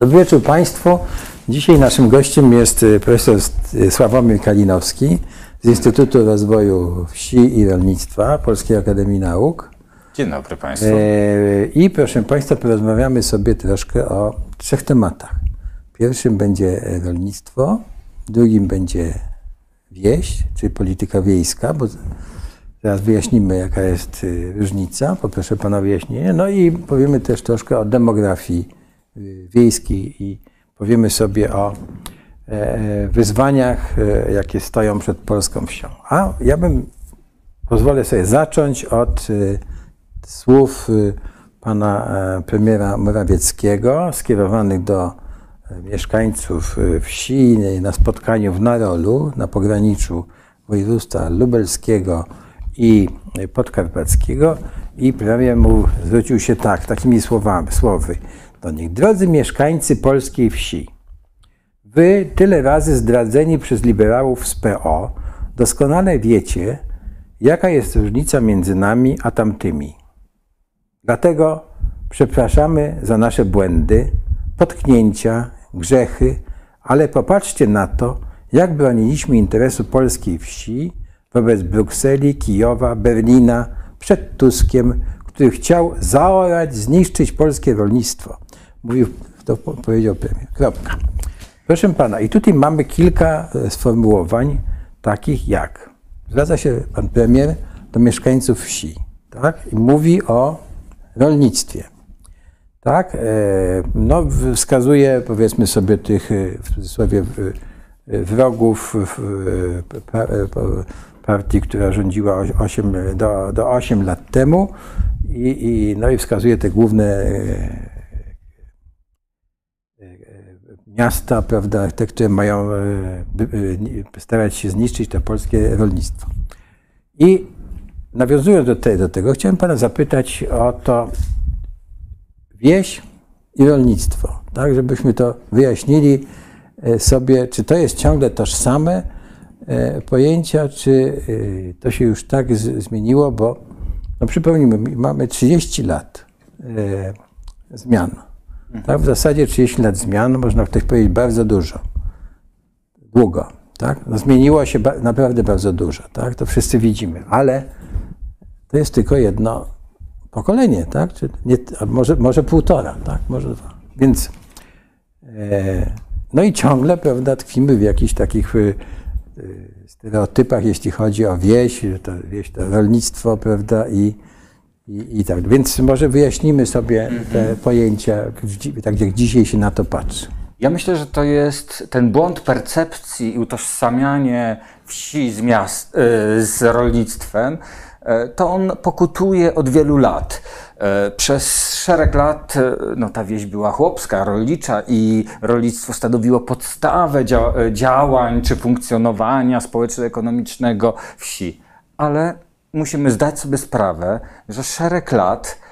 Dobry wieczór Państwu. Dzisiaj naszym gościem jest y, profesor Sławomir Kalinowski z Instytutu Rozwoju Wsi i Rolnictwa Polskiej Akademii Nauk. Dzień dobry Państwu. E, I proszę Państwa, porozmawiamy sobie troszkę o trzech tematach. Pierwszym będzie rolnictwo, drugim będzie wieś, czyli polityka wiejska, bo zaraz wyjaśnimy, jaka jest y, różnica. Poproszę Pana o wyjaśnienie. No i powiemy też troszkę o demografii y, wiejskiej i powiemy sobie o e, wyzwaniach, e, jakie stoją przed polską wsią. A ja bym, pozwolę sobie zacząć od y, słów pana e, premiera Morawieckiego skierowanych do mieszkańców wsi na spotkaniu w Narolu na pograniczu województwa lubelskiego i podkarpackiego i premier mu zwrócił się tak, takimi słowami, słowy do nich. Drodzy mieszkańcy polskiej wsi, wy tyle razy zdradzeni przez liberałów z PO doskonale wiecie, jaka jest różnica między nami a tamtymi. Dlatego przepraszamy za nasze błędy, potknięcia, grzechy, ale popatrzcie na to, jak broniliśmy interesu polskiej wsi wobec Brukseli, Kijowa, Berlina, przed Tuskiem, który chciał zaorać, zniszczyć polskie rolnictwo. Mówił, to powiedział premier. Kropka. Proszę pana, i tutaj mamy kilka e, sformułowań takich jak, zwraca się pan premier do mieszkańców wsi, tak? I mówi o rolnictwie. Tak? E, no, wskazuje, powiedzmy sobie, tych e, w cudzysłowie wrogów partii, która rządziła 8, do, do 8 lat temu i, i, no i wskazuje te główne e, e, miasta, prawda, te, które mają e, starać się zniszczyć to polskie rolnictwo. I nawiązując do, te, do tego, chciałem pana zapytać o to wieś i rolnictwo, tak, żebyśmy to wyjaśnili sobie, czy to jest ciągle tożsame, E, pojęcia, czy e, to się już tak zmieniło, bo no przypomnijmy, mamy 30 lat e, zmian. Tak? W zasadzie 30 lat zmian, można w powiedzieć bardzo dużo. Długo. Tak? No zmieniło się naprawdę bardzo dużo. Tak? To wszyscy widzimy, ale to jest tylko jedno pokolenie, tak? Czy nie, może, może półtora, tak? może dwa. Więc no i ciągle, prawda, tkwimy w jakichś takich Y, stereotypach, jeśli chodzi o wieś, to wieś to rolnictwo, prawda, i, i, i tak. Więc może wyjaśnimy sobie te mhm. pojęcia, tak jak dzisiaj się na to patrzy. Ja myślę, że to jest ten błąd percepcji i utożsamianie wsi z, miast, y, z rolnictwem, to on pokutuje od wielu lat. E, przez szereg lat e, no, ta wieś była chłopska, rolnicza i rolnictwo stanowiło podstawę e, działań czy funkcjonowania społeczno-ekonomicznego wsi. Ale musimy zdać sobie sprawę, że szereg lat E,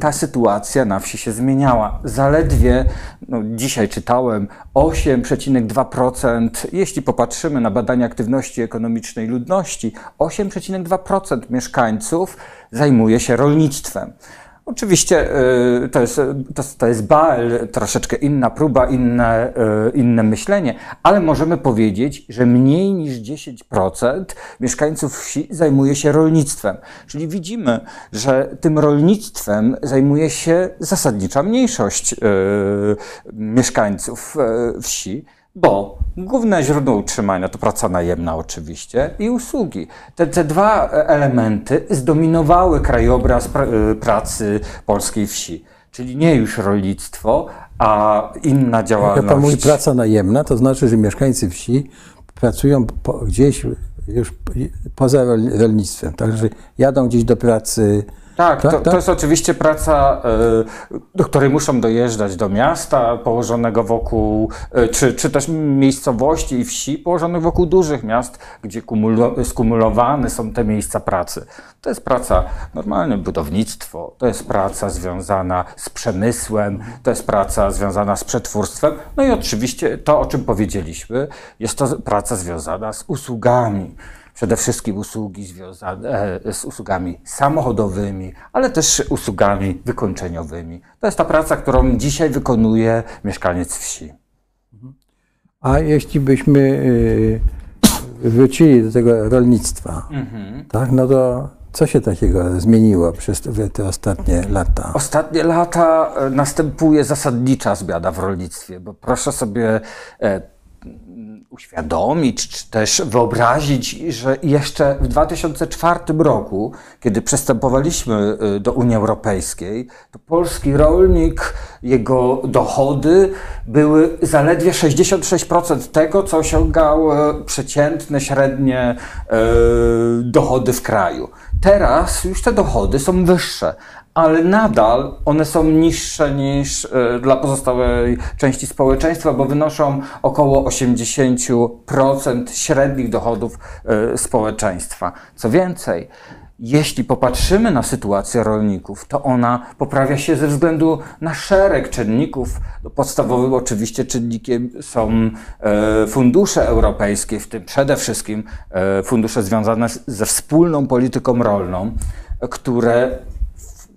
ta sytuacja na wsi się zmieniała. Zaledwie, no dzisiaj czytałem, 8,2%, jeśli popatrzymy na badania aktywności ekonomicznej ludności, 8,2% mieszkańców zajmuje się rolnictwem. Oczywiście y, to jest, to, to jest Bael, troszeczkę inna próba, inne, y, inne myślenie, ale możemy powiedzieć, że mniej niż 10% mieszkańców wsi zajmuje się rolnictwem. Czyli widzimy, że tym rolnictwem zajmuje się zasadnicza mniejszość y, mieszkańców wsi bo główne źródło utrzymania to praca najemna oczywiście i usługi. Te, te dwa elementy zdominowały krajobraz y, pracy polskiej wsi. Czyli nie już rolnictwo, a inna działalność. Jak pan mówi praca najemna, to znaczy, że mieszkańcy wsi pracują po, gdzieś już poza rolnictwem. Także jadą gdzieś do pracy tak, tak, to, tak? to jest oczywiście praca, e, do której muszą dojeżdżać do miasta położonego wokół, e, czy, czy też miejscowości i wsi położonych wokół dużych miast, gdzie kumulo, skumulowane są te miejsca pracy. To jest praca normalne, budownictwo, to jest praca związana z przemysłem, to jest praca związana z przetwórstwem, no i oczywiście to, o czym powiedzieliśmy, jest to praca związana z usługami przede wszystkim usługi związane e, z usługami samochodowymi, ale też usługami wykończeniowymi. To jest ta praca, którą dzisiaj wykonuje mieszkaniec wsi. A jeśli byśmy y, wrócili do tego rolnictwa, tak, no to co się takiego zmieniło przez te, ostatnie lata? Ostatnie lata e, następuje zasadnicza zmiana w rolnictwie, bo proszę sobie e, uświadomić, czy też wyobrazić, że jeszcze w 2004 roku, kiedy przystępowaliśmy y, do Unii Europejskiej, to polski rolnik, jego dochody były zaledwie 66% tego, co osiągały przeciętne, średnie y, dochody w kraju. Teraz już te dochody są wyższe, ale nadal one są niższe niż e, dla pozostałej części społeczeństwa, bo wynoszą około 80% średnich dochodów e, społeczeństwa. Co więcej, jeśli popatrzymy na sytuację rolników, to ona poprawia się ze względu na szereg czynników. No, podstawowym oczywiście czynnikiem są e, fundusze europejskie, w tym przede wszystkim fundusze związane ze wspólną polityką rolną, które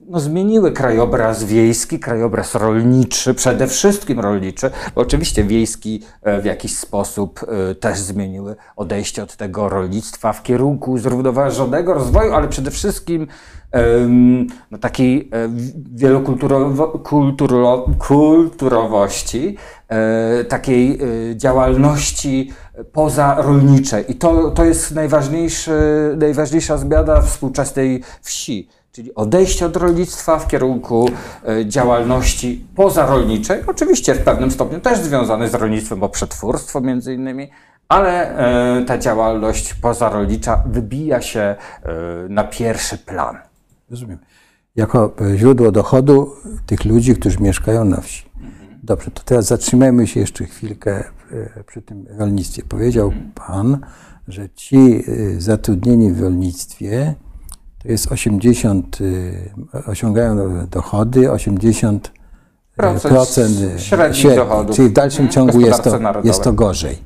no, zmieniły krajobraz wiejski, krajobraz rolniczy, przede wszystkim rolniczy, bo oczywiście wiejski e, w jakiś sposób e, też zmieniły odejście od tego rolnictwa w kierunku zrównoważonego rozwoju, ale przede wszystkim no, takiej e, wielokulturowości, takiej działalności pozarolniczej. I to, to jest najważniejsza zmiana współczesnej wsi czyli odejście od rolnictwa w kierunku e, działalności pozarolniczej, oczywiście w pewnym stopniu też związane z rolnictwem, bo przetwórstwo między innymi, ale e, ta działalność pozarolnicza wybija się e, na pierwszy plan. Rozumiem. Jako źródło dochodu tych ludzi, którzy mieszkają na wsi. Dobrze, to teraz zatrzymajmy się jeszcze chwilkę przy tym rolnictwie. Powiedział Pan, że ci zatrudnieni w rolnictwie to jest 80, y, osiągają dochody, 80 procent, procent średnich średni, dochodów. Czyli w dalszym ciągu jest to, jest to gorzej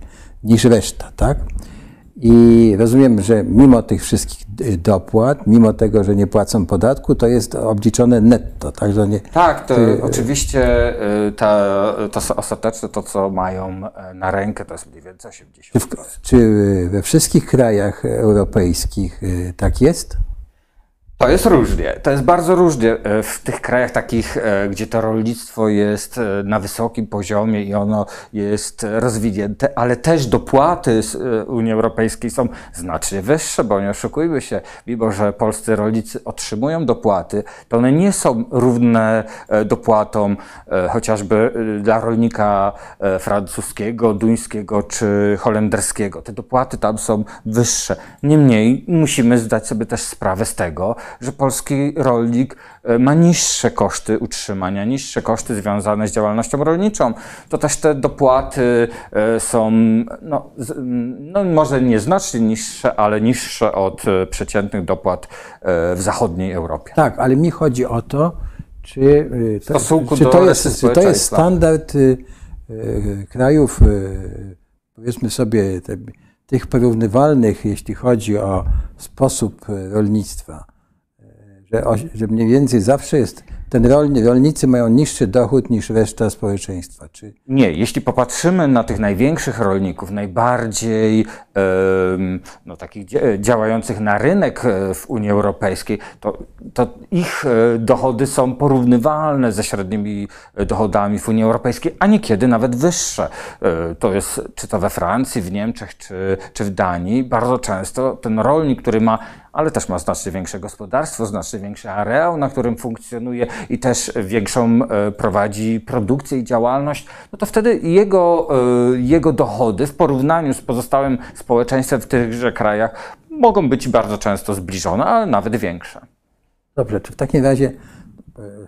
niż reszta, tak? I rozumiem, że mimo tych wszystkich y, dopłat, mimo tego, że nie płacą podatku, to jest obliczone netto, tak? Że nie, tak, to ty, oczywiście y, ta, to ostateczne, to co mają na rękę, to jest mniej więcej 80%. Czy, w, czy we wszystkich krajach europejskich tak jest? To jest różnie. To jest bardzo różnie e, w tych krajach takich, e, gdzie to rolnictwo jest e, na wysokim poziomie i ono jest rozwinięte, ale też dopłaty z Unii Europejskiej są znacznie wyższe, bo nie oszukujmy się, mimo że polscy rolnicy otrzymują dopłaty, to one nie są równe dopłatom chociażby dla rolnika francuskiego, duńskiego czy holenderskiego. Te dopłaty tam są wyższe. Niemniej musimy zdać sobie też sprawę z tego, że polski rolnik e, ma niższe koszty utrzymania, niższe koszty związane z działalnością rolniczą. To też te dopłaty e, są, no, no może nieznacznie niższe, ale niższe od e, przeciętnych dopłat w zachodniej Europie. Tak, ale mi chodzi o to, czy to, czy to, jest, czy to jest standard krajów, powiedzmy sobie, tych porównywalnych, jeśli chodzi o sposób rolnictwa że, że mniej więcej zawsze jest ten rolni, rolnicy mają niższy dochód niż reszta społeczeństwa. Czy... Nie, jeśli popatrzymy na tych największych rolników, najbardziej no, takich działających na rynek e, w Unii Europejskiej, to, to ich e, dochody są porównywalne ze średnimi dochodami w Unii Europejskiej, a niekiedy nawet wyższe. E, to jest czy to we Francji, w Niemczech, czy, czy w Danii. Bardzo często ten rolnik, który ma ale też ma znacznie większe gospodarstwo, znacznie większy areał, na którym funkcjonuje i też większą e, prowadzi produkcję i działalność, no to wtedy jego, e, jego dochody w porównaniu z pozostałym społeczeństwem w tychże krajach mogą być bardzo często zbliżone, ale nawet większe. Dobrze, to w takim razie e,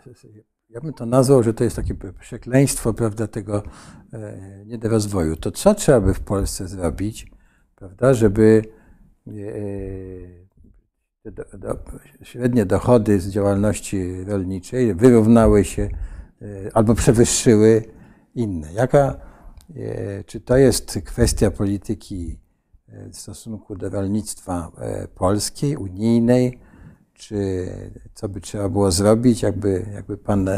ja bym to nazwał, że to jest takie przekleństwo prawda, tego niedorozwoju. To co trzeba by w Polsce zrobić, prawda, żeby do, do, średnie dochody z działalności rolniczej wyrównały się e, albo przewyższyły inne. Jaka, e, czy to jest kwestia polityki e, w stosunku do rolnictwa polskiej, unijnej, czy co by trzeba było zrobić, jakby, jakby pan,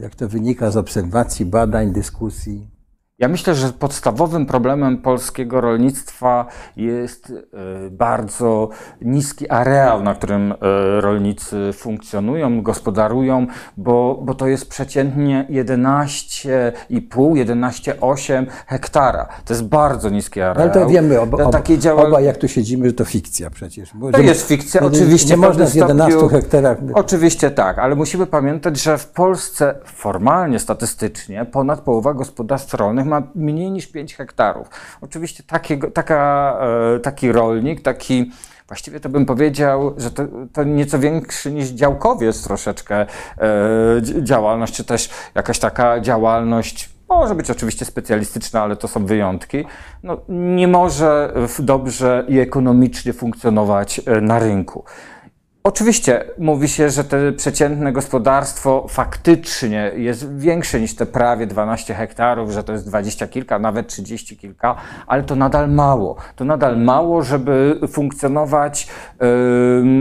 jak to wynika z obserwacji, badań, dyskusji? Ja myślę, że podstawowym problemem polskiego rolnictwa jest e, bardzo niski areał, na którym e, rolnicy funkcjonują, gospodarują, bo, bo to jest przeciętnie 11,5, 11,8 hektara. To jest bardzo niski areał. Ale to wiemy, oba, Takie działa... jak tu siedzimy, że to fikcja przecież. Bo To jest fikcja, oczywiście. Nie można z pewnym 11 stopniu- hektarach. Oczywiście tak, ale musimy pamiętać, że w Polsce formalnie, statystycznie ponad połowa gospodarstw rolnych ma mniej niż 5 hektarów. Oczywiście taka, e, taki rolnik, taki właściwie to bym powiedział, że to, to nieco większy niż działkowiec troszeczkę e, dzi- działalność, czy też jakaś taka działalność może być oczywiście specjalistyczna, ale to są wyjątki. No, nie może dobrze i ekonomicznie funkcjonować e, na rynku. Oczywiście mówi się, że te przeciętne gospodarstwo faktycznie jest większe niż te prawie 12 hektarów, że to jest 20 kilka, nawet 30 kilka, ale to nadal mało. To nadal mało, żeby funkcjonować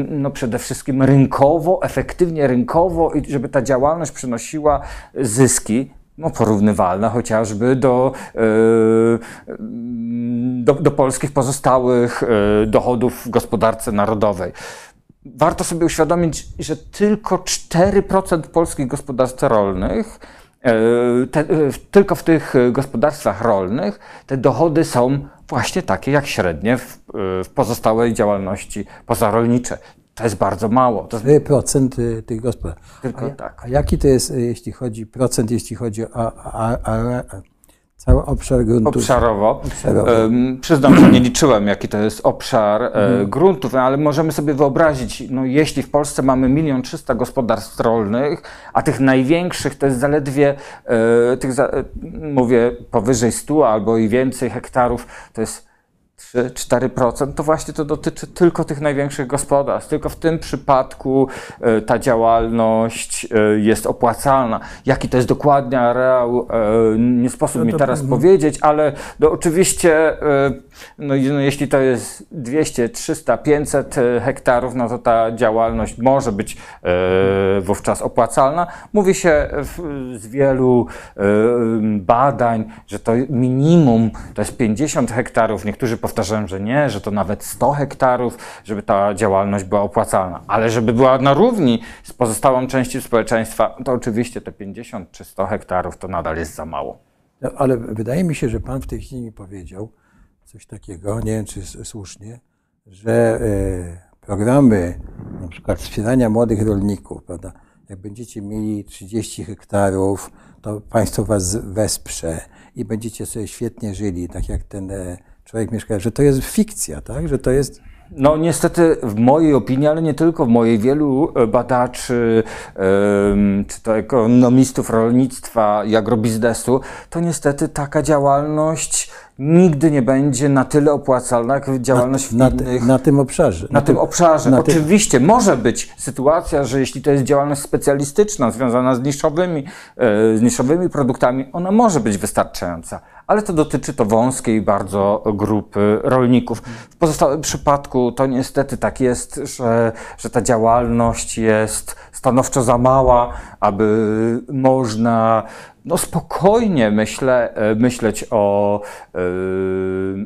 no przede wszystkim rynkowo, efektywnie rynkowo i żeby ta działalność przynosiła zyski no, porównywalne chociażby do, yy, do, do polskich pozostałych yy, dochodów w gospodarce narodowej. Warto sobie uświadomić, że tylko 4% polskich gospodarstw rolnych, yy, te, yy, tylko w tych gospodarstwach rolnych, te dochody są właśnie takie jak średnie w, yy, w pozostałej działalności pozarolniczej. To jest bardzo mało. To jest 4% y, tych gospodarstw. tylko a, tak. a jaki to jest, jeśli chodzi procent, jeśli chodzi o a, cały obszar gruntu? Obszarowo. Obszarowo. Przyznam, że nie liczyłem, jaki to jest obszar e, gruntów, ale możemy sobie wyobrazić, no, jeśli w Polsce mamy milion trzysta gospodarstw rolnych, a tych największych to jest zaledwie, e, tych e, mówię, powyżej 100 albo i więcej hektarów, to jest 3-4%, to właśnie to dotyczy tylko tych największych gospodarstw. Tylko w tym przypadku e, ta działalność e, jest opłacalna. Jaki to jest dokładnie areał, e, nie sposób mi to- teraz powiedzieć, ale no, oczywiście, no, no, jeśli to jest 200, 300, 500 e, hektarów, no to ta działalność może być wówczas opłacalna. Mówi się z wielu badań, że to minimum to jest 50 hektarów. Niektórzy powtarzają, że nie, że to nawet 100 hektarów, żeby ta działalność była opłacalna. Ale żeby była na równi z pozostałą częścią społeczeństwa, to oczywiście te 50 czy 100 hektarów to nadal jest za mało. No, ale wydaje mi się, że pan w tej chwili powiedział coś takiego, nie wiem czy słusznie, że e, programy na przykład wspierania młodych rolników, prawda, jak będziecie mieli 30 hektarów, to państwo was wesprze i będziecie sobie świetnie żyli, tak jak ten e, człowiek mieszka, że to jest fikcja, tak, że to jest No niestety w mojej opinii, ale nie tylko w mojej, wielu e, badaczy, czy to ekonomistów rolnictwa i agrobiznesu, to niestety taka działalność nigdy nie będzie na tyle opłacalna, jak działalność w na, innych... na tym obszarze. Na tym obszarze. na Oczywiście może być sytuacja, że jeśli to jest działalność specjalistyczna, związana z niszowymi, e, z niszowymi produktami, ona może być wystarczająca, ale to dotyczy to wąskiej bardzo grupy rolników. W pozostałym przypadku to niestety tak jest, że, że ta działalność jest stanowczo za mała, aby można no spokojnie myślę, e, myśleć o, e,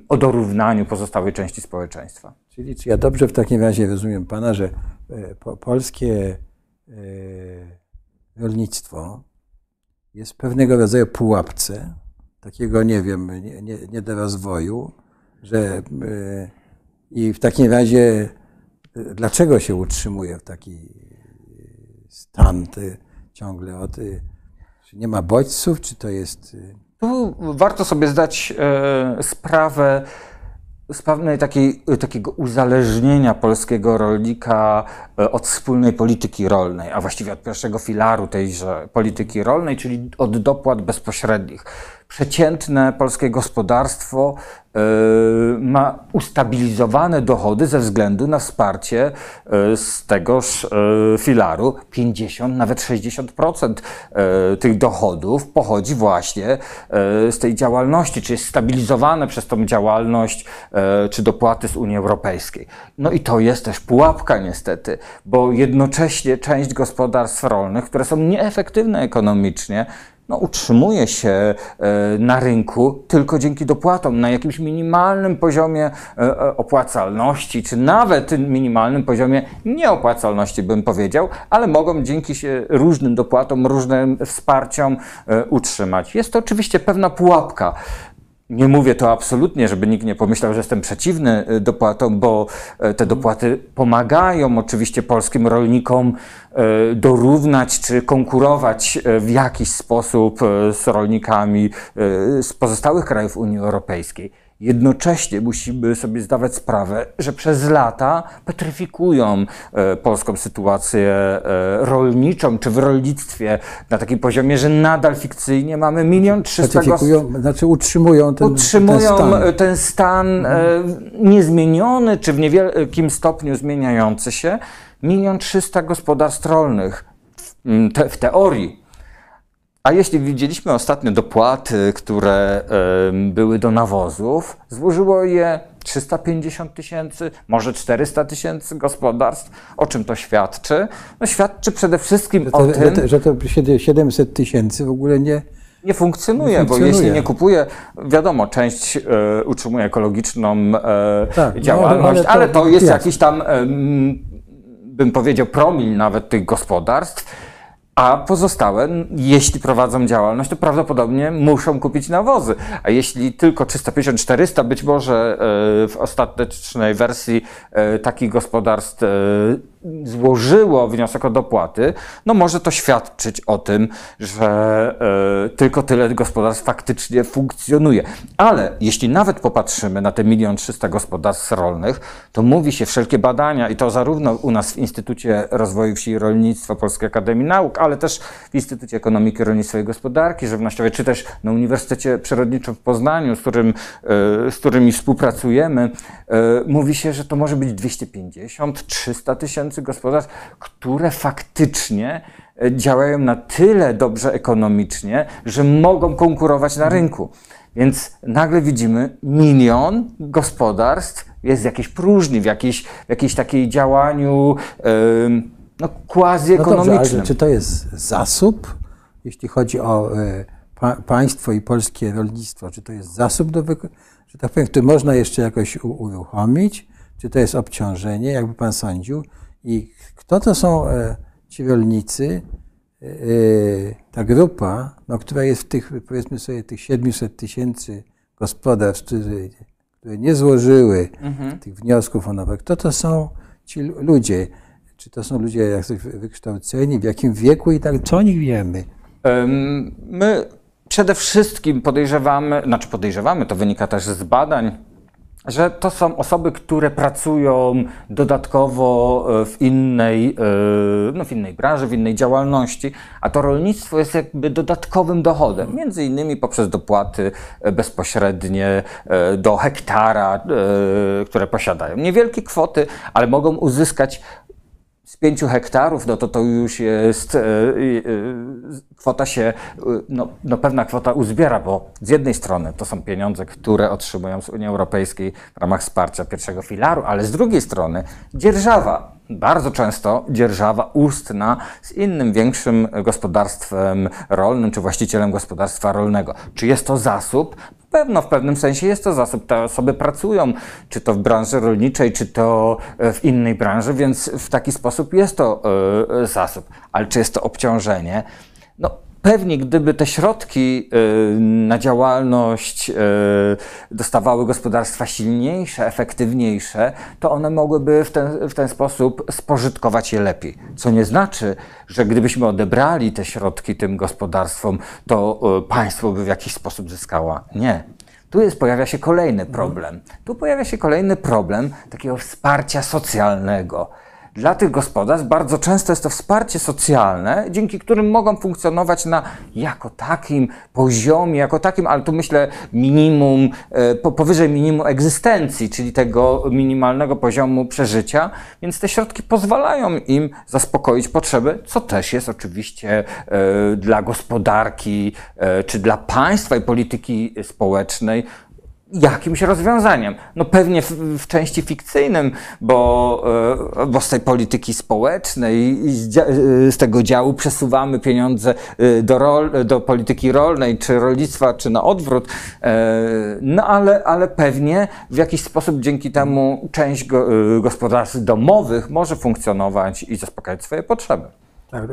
o dorównaniu pozostałej części społeczeństwa. Czyli czy ja dobrze w takim razie rozumiem pana, że e, po, polskie rolnictwo jest pewnego rodzaju pułapce, takiego nie wiem, nie, nie, nie do rozwoju, że e, i w takim razie e, dlaczego się utrzymuje w taki stan ty, ciągle od, e, czy nie ma bodźców, czy to jest e, Tu warto sobie zdać e, sprawę z pewnej takiej, takiego uzależnienia polskiego rolnika e, od wspólnej polityki rolnej, a właściwie od pierwszego filaru tejże polityki rolnej, czyli od dopłat bezpośrednich. Przeciętne polskie gospodarstwo y, ma ustabilizowane dochody ze względu na wsparcie y, z tegoż y, filaru. 50, nawet 60% tych dochodów pochodzi właśnie z tej działalności, czy jest stabilizowane przez tą działalność, czy dopłaty z Unii Europejskiej. No i to jest też pułapka niestety, bo jednocześnie część gospodarstw rolnych, które są nieefektywne ekonomicznie, no, utrzymuje się e, na rynku tylko dzięki dopłatom na jakimś minimalnym poziomie e, e, opłacalności, czy nawet minimalnym poziomie nieopłacalności, bym powiedział, ale mogą dzięki się różnym dopłatom, różnym wsparciom utrzymać. Jest to oczywiście pewna pułapka. Nie mówię to absolutnie, żeby nikt nie pomyślał, że jestem przeciwny y, dopłatom, bo y, te dopłaty pomagają oczywiście polskim rolnikom y, dorównać czy konkurować w jakiś sposób z rolnikami z pozostałych krajów Unii Europejskiej. Jednocześnie musimy sobie zdawać sprawę, że przez lata petryfikują e, polską sytuację e, rolniczą, czy w rolnictwie na takim poziomie, że nadal fikcyjnie mamy milion trzysta... Petryfikują, znaczy utrzymują ten, utrzymują ten stan, ten stan e, niezmieniony, czy w niewielkim stopniu zmieniający się. Milion trzysta gospodarstw rolnych w teorii a jeśli widzieliśmy ostatnio dopłaty, które były do nawozów, złożyło je 350 tysięcy, może 400 tysięcy gospodarstw. O czym to świadczy? No, świadczy przede wszystkim że to, o tym, że to 700 tysięcy w ogóle nie, nie funkcjonuje, nie funkcjonuje, bo jeśli nie kupuje, wiadomo, część e, utrzymuje ekologiczną e, tak, no, działalność, no, ale, to, ale to jest jakiś tam, bym powiedział, promil nawet tych gospodarstw a pozostałe, jeśli prowadzą działalność, to prawdopodobnie muszą kupić nawozy. A jeśli tylko 350-400, być może e, w ostatecznej wersji e, takich gospodarstw e, złożyło wniosek o dopłaty, no może to świadczyć o tym, że y, tylko tyle gospodarstw faktycznie funkcjonuje. Ale jeśli nawet popatrzymy na te milion trzysta gospodarstw rolnych, to mówi się wszelkie badania i to zarówno u nas w Instytucie Rozwoju Wsi i Rolnictwa Polskiej Akademii Nauk, ale też w Instytucie Ekonomiki, Rolnictwa i Gospodarki Żywnościowej, czy też na Uniwersytecie Przyrodniczym w Poznaniu, z, którym, y, z którymi współpracujemy, y, mówi się, że to może być 250-300 tysięcy tysięcy gospodarstw, które faktycznie e, działają na tyle dobrze ekonomicznie, że mogą konkurować na rynku. Więc nagle widzimy milion gospodarstw jest w jakiejś próżni, w jakiejś, w jakiejś takiej działaniu yy, no, quasi-ekonomicznym. No dobrze, czy to jest zasób, jeśli chodzi o y, pa, państwo i polskie rolnictwo? Czy to jest zasób, do że tak powiem, który można jeszcze jakoś uruchomić? Czy to jest obciążenie, jakby pan sądził? I kto to są e, ci rolnicy, e, e, ta grupa, no, która jest w tych, powiedzmy sobie, tych 700 tysięcy gospodarstw, które, które nie złożyły mhm. tych wniosków o nowe. Kto to są ci ludzie? Czy to są ludzie jak wykształceni, w jakim wieku i tak, co o nich wiemy? My przede wszystkim podejrzewamy, znaczy podejrzewamy, to wynika też z badań, że to są osoby, które pracują dodatkowo e, w innej, e, no w innej branży, w innej działalności, a to rolnictwo jest jakby dodatkowym dochodem, między innymi poprzez dopłaty e, bezpośrednie do hektara, które posiadają. Niewielkie kwoty, ale mogą uzyskać z pięciu hektarów, no to to już jest, e, e, kwota się, e, no, no pewna kwota uzbiera, bo z jednej strony to są pieniądze, które otrzymują z Unii Europejskiej w ramach wsparcia pierwszego filaru, ale z drugiej strony dzierżawa, bardzo często dzierżawa ustna z innym większym gospodarstwem rolnym, czy właścicielem gospodarstwa rolnego. Czy jest to zasób? Pewno w pewnym sensie jest to zasób. Te osoby pracują, czy to w branży rolniczej, czy to e, w innej branży, więc w taki sposób jest to y, zasób. Ale czy jest to obciążenie? Pewnie gdyby te środki y, na działalność y, dostawały gospodarstwa silniejsze, efektywniejsze, to one mogłyby w ten, w ten sposób spożytkować je lepiej. Co nie znaczy, że gdybyśmy odebrali te środki tym gospodarstwom, to y, państwo by w jakiś sposób zyskało. Nie. Tu jest, pojawia się kolejny problem. Tu pojawia się kolejny problem takiego wsparcia socjalnego dla tych gospodarstw bardzo często jest to wsparcie socjalne, dzięki którym mogą funkcjonować na jako takim poziomie, jako takim, ale tu myślę minimum, e, po, powyżej minimum egzystencji, czyli tego minimalnego poziomu przeżycia, więc te środki pozwalają im zaspokoić potrzeby, co też jest oczywiście e, dla gospodarki e, czy dla państwa i polityki społecznej jakimś rozwiązaniem. No pewnie w, w części fikcyjnym, bo, e, bo z tej polityki społecznej z, e, z tego działu przesuwamy pieniądze e, do, rol, do polityki rolnej, czy rolnictwa, czy na odwrót. No ale, ale pewnie w jakiś sposób dzięki temu część go, gospodarstw domowych może funkcjonować i zaspokajać swoje potrzeby. Tak,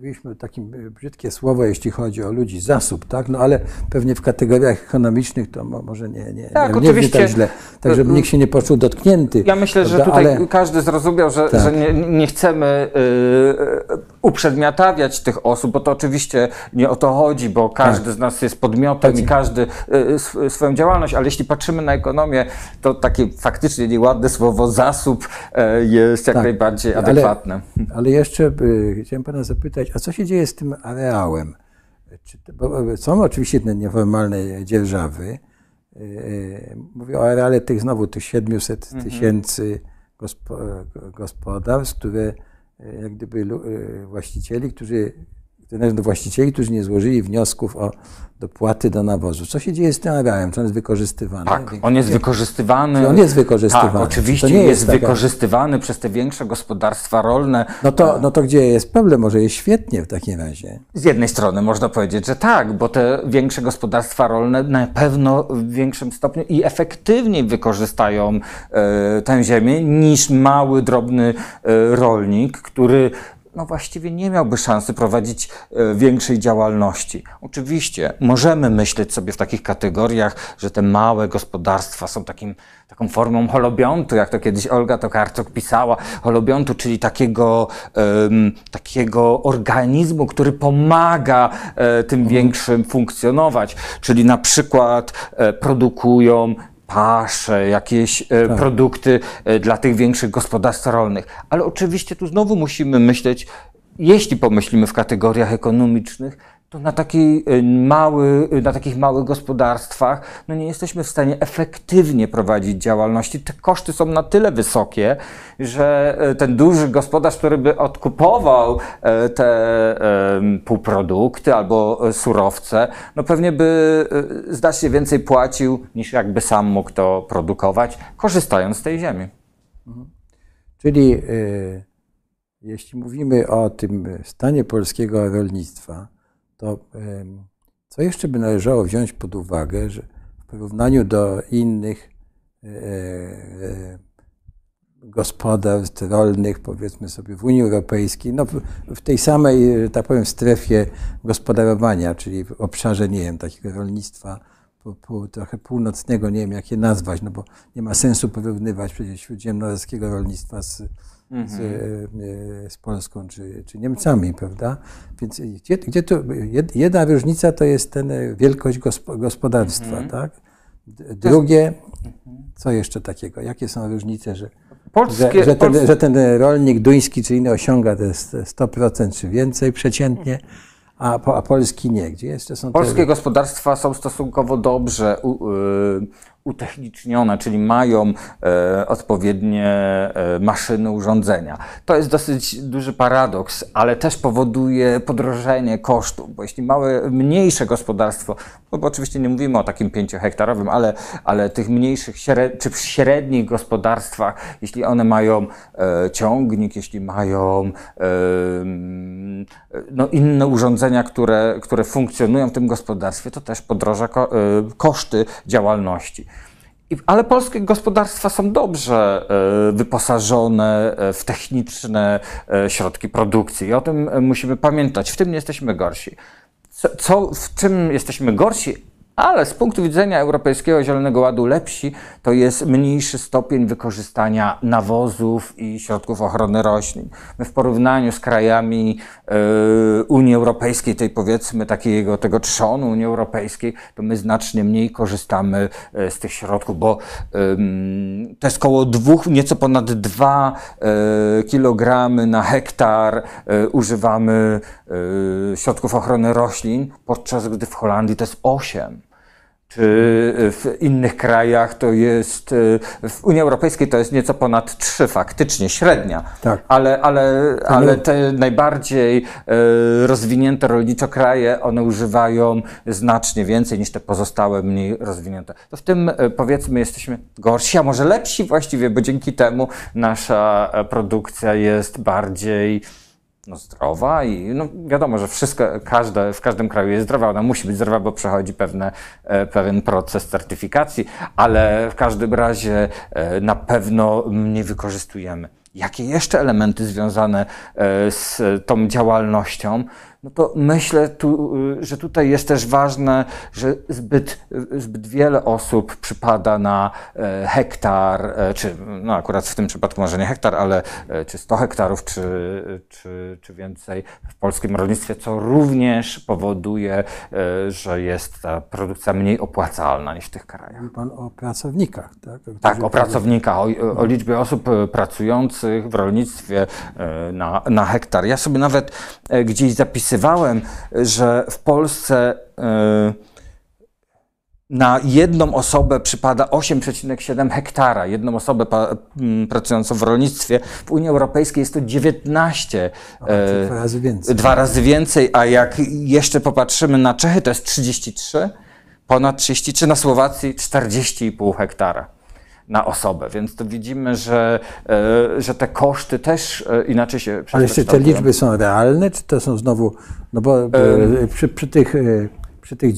mówiliśmy takim e, brzydkie słowo, jeśli chodzi o ludzi, zasób, tak? No ale pewnie w kategoriach ekonomicznych to może nie, nie, tak, nie, oczywiście. tak źle. Tak, żeby nikt się nie poczuł dotknięty. Ja myślę, że tutaj ale... każdy zrozumiał, że, tak. że nie, nie, chcemy y, uprzedmiotawiać tych osób, bo to oczywiście nie o to chodzi, bo każdy tak. z nas jest podmiotem tak. i każdy y, swoją działalność, ale jeśli patrzymy na ekonomię, to takie faktycznie nieładne słowo zasób y, jest jak tak. najbardziej adekwatne. Ale, ale jeszcze y, chciałem pana zapytać, a co się dzieje z tym areałem? Czy, bo są oczywiście te nieformalne dzierżawy. E, e, mówię o areale tych znowu tych 700 mhm. tysięcy gospo, gospodarstw, które e, jak gdyby właścicieli, którzy do właścicieli, którzy nie złożyli wniosków o dopłaty do nawozu. Co się dzieje z tym areałem? Czy on jest wykorzystywany? Tak, on jest wykorzystywany. on jest wykorzystywany. Tak, oczywiście nie jest, jest wykorzystywany przez te większe gospodarstwa rolne. No to, no to gdzie jest problem? Może jest świetnie w takim razie. Z jednej strony można powiedzieć, że tak, bo te większe gospodarstwa rolne na pewno w większym stopniu i efektywniej wykorzystają e, tę ziemię niż mały, drobny e, rolnik, który no właściwie nie miałby szansy prowadzić e, większej działalności. Oczywiście możemy myśleć sobie w takich kategoriach, że te małe gospodarstwa są takim, taką formą holobiontu, jak to kiedyś Olga Tokarczuk pisała, holobiontu, czyli takiego, um, takiego organizmu, który pomaga e, tym mhm. większym funkcjonować, czyli na przykład e, produkują pasze, jakieś e, tak. produkty e, dla tych większych gospodarstw rolnych. Ale oczywiście tu znowu musimy myśleć, jeśli pomyślimy w kategoriach ekonomicznych, to na, takiej y, mały, y, na takich małych gospodarstwach no nie jesteśmy w stanie efektywnie prowadzić działalności. Te koszty są na tyle wysokie, że y, ten duży gospodarz, który by odkupował te półprodukty albo surowce, no pewnie by znacznie więcej płacił niż jakby sam mógł to produkować, korzystając z tej ziemi. Mhm. Czyli jeśli mówimy o tym stanie polskiego rolnictwa, to co jeszcze by należało wziąć pod uwagę, że w porównaniu do innych e, e, gospodarstw rolnych, powiedzmy sobie w Unii Europejskiej, no w tej samej, tak powiem, strefie gospodarowania, czyli w obszarze, nie wiem, takiego rolnictwa trochę północnego, nie wiem jak je nazwać, no bo nie ma sensu porównywać przecież śródziemnomorskiego rolnictwa z, mhm. z, e, z, Polską czy, czy Niemcami, prawda? Więc gdzie, gdzie to, jedna różnica to jest ten e, wielkość gospodarstwa, mhm. tak? Drugie, co jeszcze takiego? Jakie są różnice, że, Polskie, że, że, ten, że ten rolnik duński czy inny osiąga te 100% czy więcej przeciętnie, a, a Polski nie? Gdzie jeszcze są Polskie te... gospodarstwa są stosunkowo dobrze u, y, utechnicznione, czyli mają e, odpowiednie e, maszyny, urządzenia. To jest dosyć duży paradoks, ale też powoduje podrożenie kosztów, bo jeśli małe, mniejsze gospodarstwo, no bo oczywiście nie mówimy o takim pięciohektarowym, ale, ale tych mniejszych śred, czy średnich gospodarstwach, jeśli one mają e, ciągnik, jeśli mają e, no, inne urządzenia, które, które funkcjonują w tym gospodarstwie, to też podroża ko, e, koszty działalności. Ale polskie gospodarstwa są dobrze e, wyposażone e, w techniczne e, środki produkcji i o tym musimy pamiętać. W tym nie jesteśmy gorsi. Co, co w czym jesteśmy gorsi? Ale z punktu widzenia Europejskiego Zielonego Ładu lepsi to jest mniejszy stopień wykorzystania nawozów i środków ochrony roślin. My w porównaniu z krajami y, Unii Europejskiej, tej powiedzmy takiego tego trzonu Unii Europejskiej, to my znacznie mniej korzystamy y, z tych środków, bo y, to jest około dwóch, nieco ponad dwa y, kilogramy na hektar y, używamy środków ochrony roślin, podczas gdy w Holandii to jest 8 czy w innych krajach to jest, w Unii Europejskiej to jest nieco ponad 3 faktycznie, średnia, Tak. ale, ale, ale te najbardziej e, rozwinięte rolniczo kraje, one używają znacznie więcej niż te pozostałe, mniej rozwinięte. To w tym e, powiedzmy jesteśmy gorsi, a może lepsi właściwie, bo dzięki temu nasza e, produkcja jest bardziej no, zdrowa i no, wiadomo, że wszystko, każde, w każdym kraju jest zdrowa, ona musi być zdrowa, bo przechodzi pewne, e, pewien proces certyfikacji, ale w każdym razie e, na pewno nie wykorzystujemy. Jakie jeszcze elementy związane e, z tą działalnością? No to myślę, tu, że tutaj jest też ważne, że zbyt, zbyt wiele osób przypada na e, hektar, e, czy no akurat w tym przypadku może nie hektar, ale e, czy 100 hektarów, czy, czy, czy więcej w polskim rolnictwie, co również powoduje, że jest ta produkcja mniej opłacalna niż w tych krajach. Mówi Pan o pracownikach, tak? Którzy Tak, o pracownikach, o, o liczbie osób pracujących w rolnictwie na, na hektar. Ja sobie nawet gdzieś zapisywałem, że w Polsce e, na jedną osobę przypada 8,7 hektara, jedną osobę pracującą w rolnictwie. W Unii Europejskiej jest to 19. Czyli dwa razy więcej. Dwa razy więcej, a jak jeszcze popatrzymy na Czechy, to jest 33, ponad 33, na Słowacji 40,5 hektara na osobę, więc to widzimy, że, e, że te koszty też e, inaczej się Ale czy te liczby są realne, czy to są znowu, no bo e, przy, przy tych, przy tych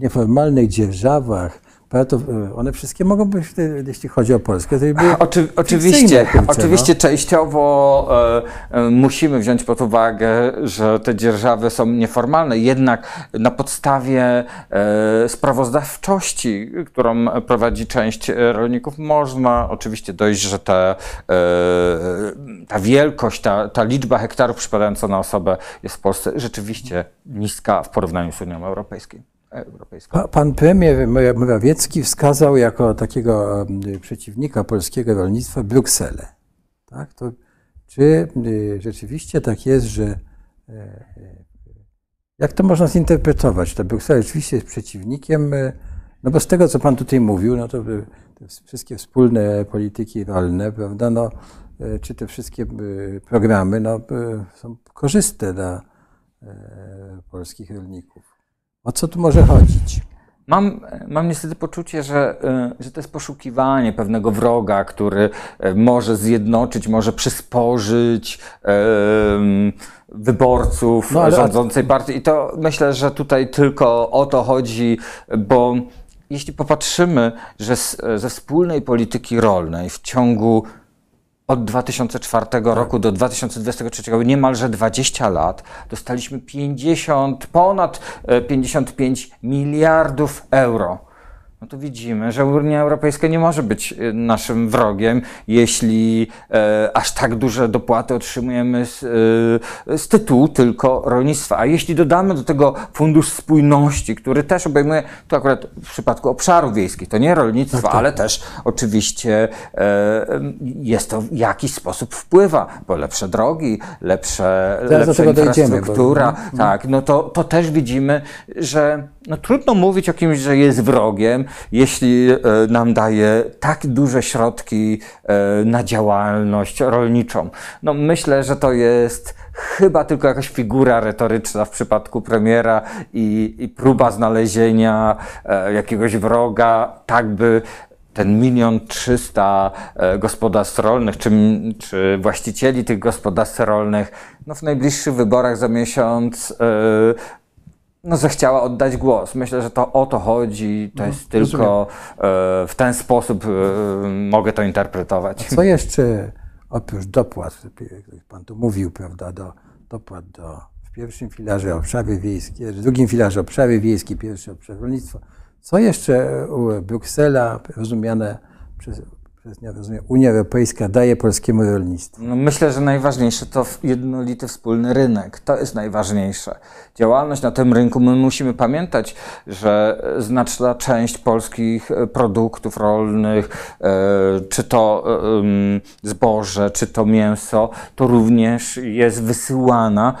nieformalnych dzierżawach, to e, one wszystkie mogą być, e, jeśli chodzi o Polskę, to były Oczy, oczywiście, oczywiście no. częściowo e, e, musimy wziąć pod uwagę, że te dzierżawy są nieformalne, jednak na podstawie e, sprawozdawczości, którą prowadzi część rolników, można oczywiście dojść, że ta, e, ta wielkość, ta, ta liczba hektarów przypadająca na osobę jest w Polsce rzeczywiście niska w porównaniu z Unią Europejską. Europejską. Pa- Pan premier Morawiecki wskazał jako takiego em, przeciwnika polskiego rolnictwa Brukselę. Tak? To, czy y, rzeczywiście tak jest, że e, e, jak to można zinterpretować? To Bruksela rzeczywiście jest przeciwnikiem, e, no bo z tego, co pan tutaj mówił, no to te wszystkie wspólne polityki rolne, prawda, no, e, czy te wszystkie e, programy, no, e, są korzystne dla e, polskich rolników. O co tu może chodzić? Mam, mam niestety poczucie, że, y, że to jest poszukiwanie pewnego wroga, który y, może zjednoczyć, może przysporzyć em, wyborców No, ale- rządzącej partii. I to myślę, że tutaj tylko o to chodzi, bo jeśli popatrzymy, że z, ze wspólnej polityki rolnej w ciągu od 2004 roku do 2023 niemalże 20 lat dostaliśmy 50, ponad e, 55 miliardów euro. No to widzimy, że Unia Europejska nie może być e, naszym wrogiem, jeśli e, aż tak duże dopłaty otrzymujemy z, e, z tytułu tylko rolnictwa. A jeśli dodamy do tego Fundusz Spójności, który też obejmuje, to akurat w przypadku obszarów wiejskich, to nie rolnictwa, ale też oczywiście e, jest to w jakiś sposób wpływa, bo lepsze drogi, lepsze, do lepsza tego dojdziemy, bo- infrastruktura, tak, no to, to też widzimy, że no trudno mówić o kimś, że jest wrogiem, jeśli e, nam daje tak duże środki e, na działalność rolniczą. No myślę, że to jest chyba tylko jakaś figura retoryczna w przypadku premiera i, i próba znalezienia e, jakiegoś wroga, tak by ten milion trzysta gospodarstw rolnych, czy, czy właścicieli tych gospodarstw rolnych, no w najbliższych wyborach za miesiąc e, no, zechciała oddać głos. Myślę, że to o to chodzi. To jest tylko e, w ten sposób e, mogę to interpretować. Co jeszcze oprócz dopłat, jak pan tu mówił, prawda, do, dopłat do, w pierwszym filarze obszary wiejskie, w drugim filarze obszary wiejskie, pierwszy obszar rolnictwa, Co jeszcze u- Bruksela, rozumiane przez, rozumiem, Unia Europejska, daje polskiemu rolnictwu? No myślę, że najważniejsze to jednolity wspólny rynek. To jest najważniejsze. Działalność na tym rynku, my musimy pamiętać, że znaczna część polskich e, produktów rolnych, e, czy to e, zboże, czy to mięso, to również jest wysyłana.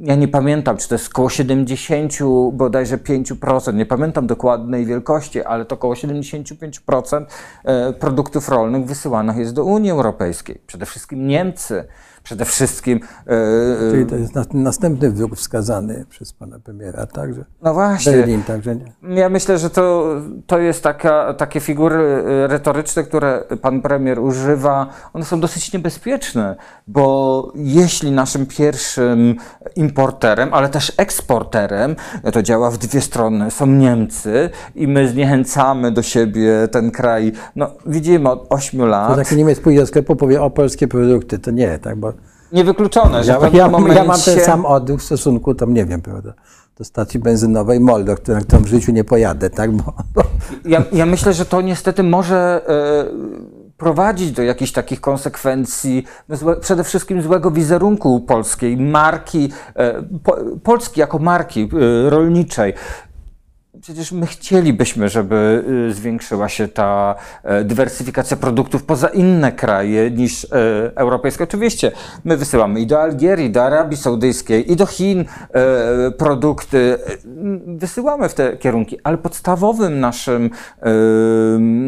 Ja nie pamiętam, czy to jest około 70, bodajże 5%, nie pamiętam dokładnej wielkości, ale to około 75% e, produktów rolnych wysyłanych jest do Unii Europejskiej. Przede wszystkim Niemcy, przede wszystkim. e, e, Czyli to jest na, następny wzór wskazany przez pana premiera, także No właśnie. Berlin, także nie. Ja myślę, że to, to jest taka, takie figury e, retoryczne, które pan premier używa. One są dosyć niebezpieczne, bo jeśli naszym pierwszym importerem, ale też eksporterem, to działa w dwie strony, są Niemcy i my zniechęcamy do siebie ten kraj. No, widzimy od 8 To lat. taki Niemiec pójdzie do sklepu, powie o polskie produkty, to nie, tak, bo Niewykluczone, że ja, w pewnym ja, momencie... ja mam ten sam odruch w stosunku, tam nie wiem, prawda, do stacji benzynowej MOL, do której tam w życiu nie pojadę, tak, bo, bo Ja, ja myślę, że to niestety może e, prowadzić do jakichś takich konsekwencji, no złe, przede wszystkim złego wizerunku polskiej, marki, e, po, Polski jako marki e, rolniczej. Przecież my chcielibyśmy, żeby e, zwiększyła się ta e, dywersyfikacja produktów poza inne kraje niż e, europejskie. Oczywiście my wysyłamy i do Algierii, do Arabii Saudyjskiej, i do Chin e, produkty. Wysyłamy w te kierunki, ale podstawowym naszym,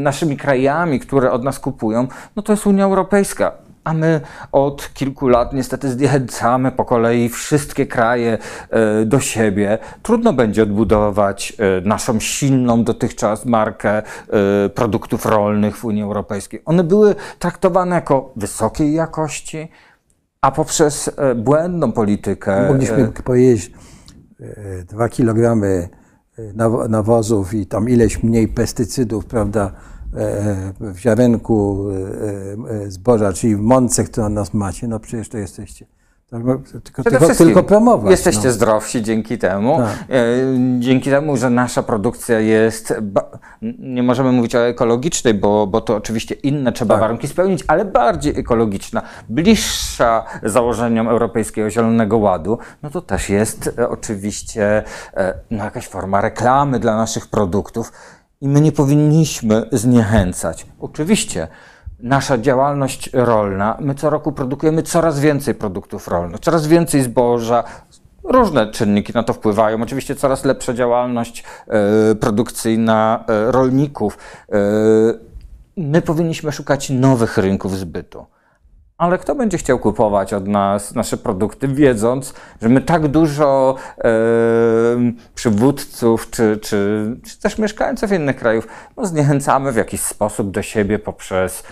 naszymi krajami, które od nas kupują, no to jest Unia Europejska. A my od kilku lat niestety zniechęcamy po kolei wszystkie kraje e, do siebie. Trudno będzie odbudować e, naszą silną dotychczas markę e, produktów rolnych w Unii Europejskiej. One były traktowane jako wysokiej jakości, a poprzez błędną politykę. mogliśmy powiedzieć dwa kilogramy nawo- nawozów i tam ileś mniej pestycydów, prawda, w ziarenku e, e, zboża, czyli w mące, którą nas macie, no przecież to jesteście. Tylko, tylko, tylko promować. Jesteście no. zdrowsi dzięki temu. Tak. E, Dzięki temu, że nasza produkcja jest. Nie możemy mówić o ekologicznej, bo, bo to oczywiście inne trzeba Tak. warunki spełnić, ale bardziej ekologiczna, bliższa założeniom Europejskiego Zielonego Ładu, no to też jest e, oczywiście e, no, jakaś forma reklamy dla naszych produktów i my nie powinniśmy zniechęcać. Oczywiście. Nasza działalność rolna, my co roku produkujemy coraz więcej produktów rolnych, coraz więcej zboża, Różne czynniki na to wpływają. Oczywiście coraz lepsza działalność e, produkcyjna e, rolników. E, my powinniśmy szukać nowych rynków zbytu. Ale kto będzie chciał kupować od nas nasze produkty, wiedząc, że my tak dużo e, przywódców czy, czy, czy też mieszkańców innych krajów no, zniechęcamy w jakiś sposób do siebie poprzez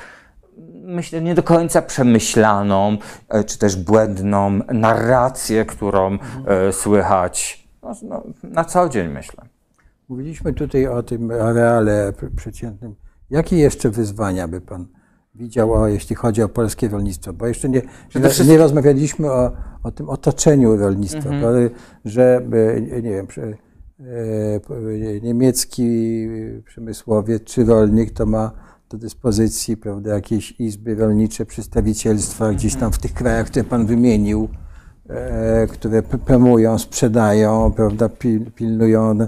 myślę, nie do końca przemyślaną, e, czy też błędną narrację, którą e, słychać no, no, na co dzień, myślę. Mówiliśmy tutaj o tym areale pr- przeciętnym. Jakie jeszcze wyzwania by Pan widział, jeśli chodzi o polskie rolnictwo? Bo jeszcze nie, nie, nie rozmawialiśmy o, o tym otoczeniu rolnictwa, bo, że e, nie wiem, e, niemiecki przemysłowiec czy rolnik to ma do dyspozycji prawda, jakieś izby rolnicze, przedstawicielstwa gdzieś tam w tych krajach, które Pan wymienił, e, które promują, sprzedają, prawda, pil, pilnują,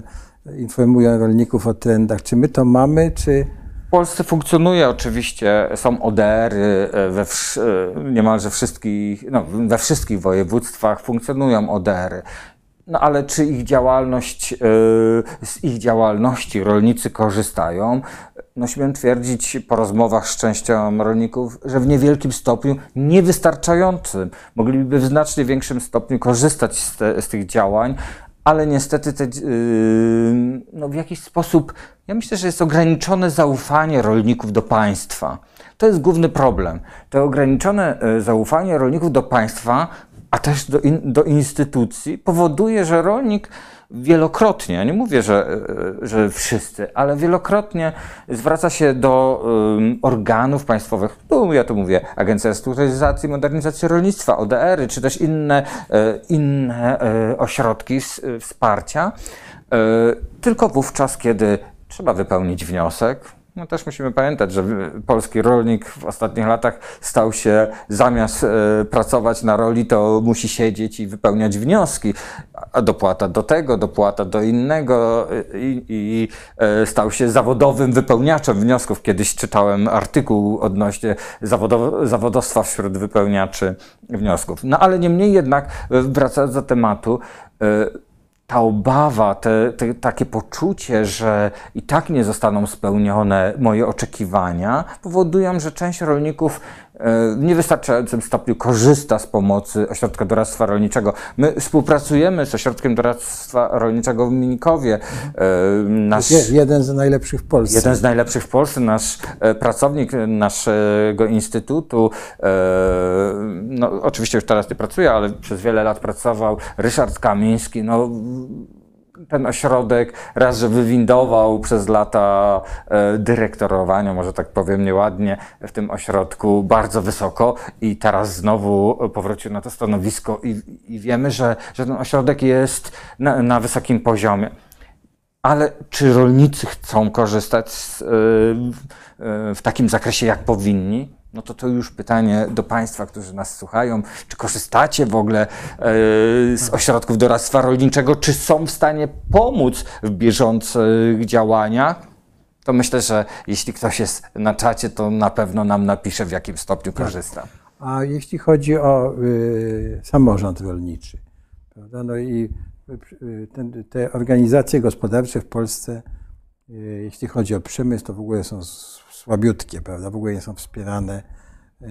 informują rolników o trendach. Czy my to mamy, czy W Polsce funkcjonuje oczywiście, są ODR-y e, we wsz- e, niemalże wszystkich, no, we wszystkich województwach funkcjonują ODR-y. No ale czy ich działalność, e, z ich działalności rolnicy korzystają? No śmiem twierdzić po rozmowach z częścią rolników, że w niewielkim stopniu niewystarczającym. Mogliby w znacznie większym stopniu korzystać z, te, z tych działań, ale niestety te, yy, no w jakiś sposób, ja myślę, że jest ograniczone zaufanie rolników do państwa. To jest główny problem. To ograniczone y, zaufanie rolników do państwa, a też do, in, do instytucji, powoduje, że rolnik wielokrotnie, nie mówię, że, że wszyscy, ale wielokrotnie zwraca się do ym, organów państwowych, tu ja tu mówię, Agencja Restrukturyzacji i Modernizacji Rolnictwa, ODR-y, czy też inne, y, inne y, ośrodki wsparcia, y, tylko wówczas, kiedy trzeba wypełnić wniosek. No też musimy pamiętać, że polski rolnik w ostatnich latach stał się, zamiast e, pracować na roli, to musi siedzieć i wypełniać wnioski. A dopłata do tego, dopłata do innego e, i, i e, stał się zawodowym wypełniaczem wniosków. Kiedyś czytałem artykuł odnośnie zawodow zawodowstwa wśród wypełniaczy wniosków. No ale niemniej jednak, wracając do tematu, ta obawa, te, te, takie poczucie, że i tak nie zostaną spełnione moje oczekiwania, powodują, że część rolników w niewystarczającym stopniu korzysta z pomocy Ośrodka Doradztwa Rolniczego. My współpracujemy z Ośrodkiem Doradztwa Rolniczego w Minikowie. Nasz, jeden z najlepszych w Polsce. Jeden z najlepszych w Polsce. Nasz e, pracownik naszego instytutu, e, no, oczywiście już teraz nie pracuje, ale przez wiele lat pracował, Ryszard Kamiński, no, ten ośrodek raz, że wywindował przez lata e, dyrektorowania, może tak powiem nieładnie, w tym ośrodku bardzo wysoko i teraz znowu powrócił na to stanowisko i, i wiemy, że, że ten ośrodek jest na, na wysokim poziomie. Ale czy rolnicy chcą korzystać z, e, w takim zakresie, jak powinni? No to to już pytanie do Państwa, którzy nas słuchają. Czy korzystacie w ogóle e, z ośrodków doradztwa rolniczego? Czy są w stanie pomóc w bieżących działaniach? To myślę, że jeśli ktoś jest na czacie, to na pewno nam napisze, w jakim stopniu tak. korzysta. A jeśli chodzi o y, samorząd rolniczy, prawda? No i y, ten, te organizacje gospodarcze w Polsce, y, jeśli chodzi o przemysł, to w ogóle są słabiutkie, prawda? W ogóle nie są wspierane e,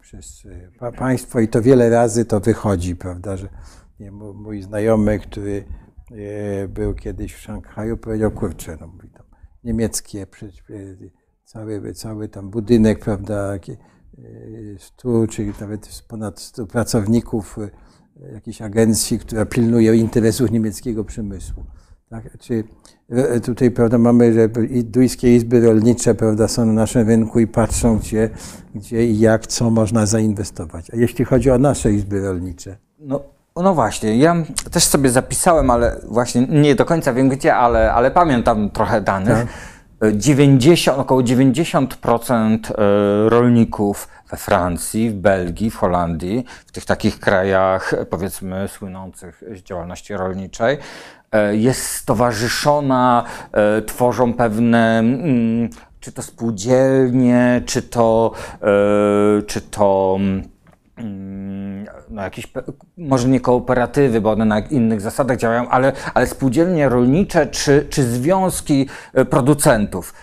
przez e, państwo i to wiele razy to wychodzi, prawda, że nie, mój znajomy, który e, był kiedyś w Szanghaju, powiedział, kurczę, no mówi tam, niemieckie, cały, cały tam budynek, prawda, stu, czy nawet ponad stu pracowników jakiejś agencji, która pilnuje interesów niemieckiego przemysłu. Tak? Czy e, tutaj prawda, mamy, że duńskie izby rolnicze prawda, są na naszym rynku i patrzą, gdzie, gdzie i jak, co można zainwestować. A jeśli chodzi o nasze izby rolnicze? No. No właśnie, ja też sobie zapisałem, ale właśnie nie do końca wiem gdzie, ale, ale pamiętam trochę danych. Tak. 90, około 90% e, rolników we Francji, w Belgii, w Holandii, w tych takich krajach powiedzmy słynących z działalności rolniczej, E, jest stowarzyszona, e, tworzą pewne mm, czy to spółdzielnie, czy to, e, czy to mm, no jakieś, może nie kooperatywy, bo one na innych zasadach działają, ale, ale spółdzielnie rolnicze czy, czy związki producentów.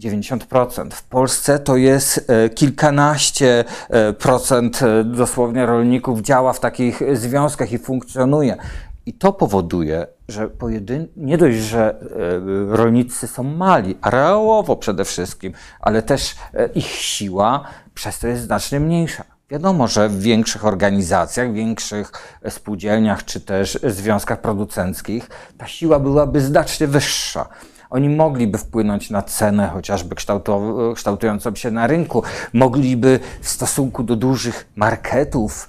90%. W Polsce to jest kilkanaście procent dosłownie rolników działa w takich związkach i funkcjonuje. I to powoduje, że pojedyn... nie dość, że e, rolnicy są mali, areałowo przede wszystkim, ale też e, ich siła przez to jest znacznie mniejsza. Wiadomo, że w większych organizacjach, większych spółdzielniach czy też związkach producenckich ta siła byłaby znacznie wyższa. Oni mogliby wpłynąć na cenę, chociażby kształtującą się na rynku, mogliby w stosunku do dużych marketów,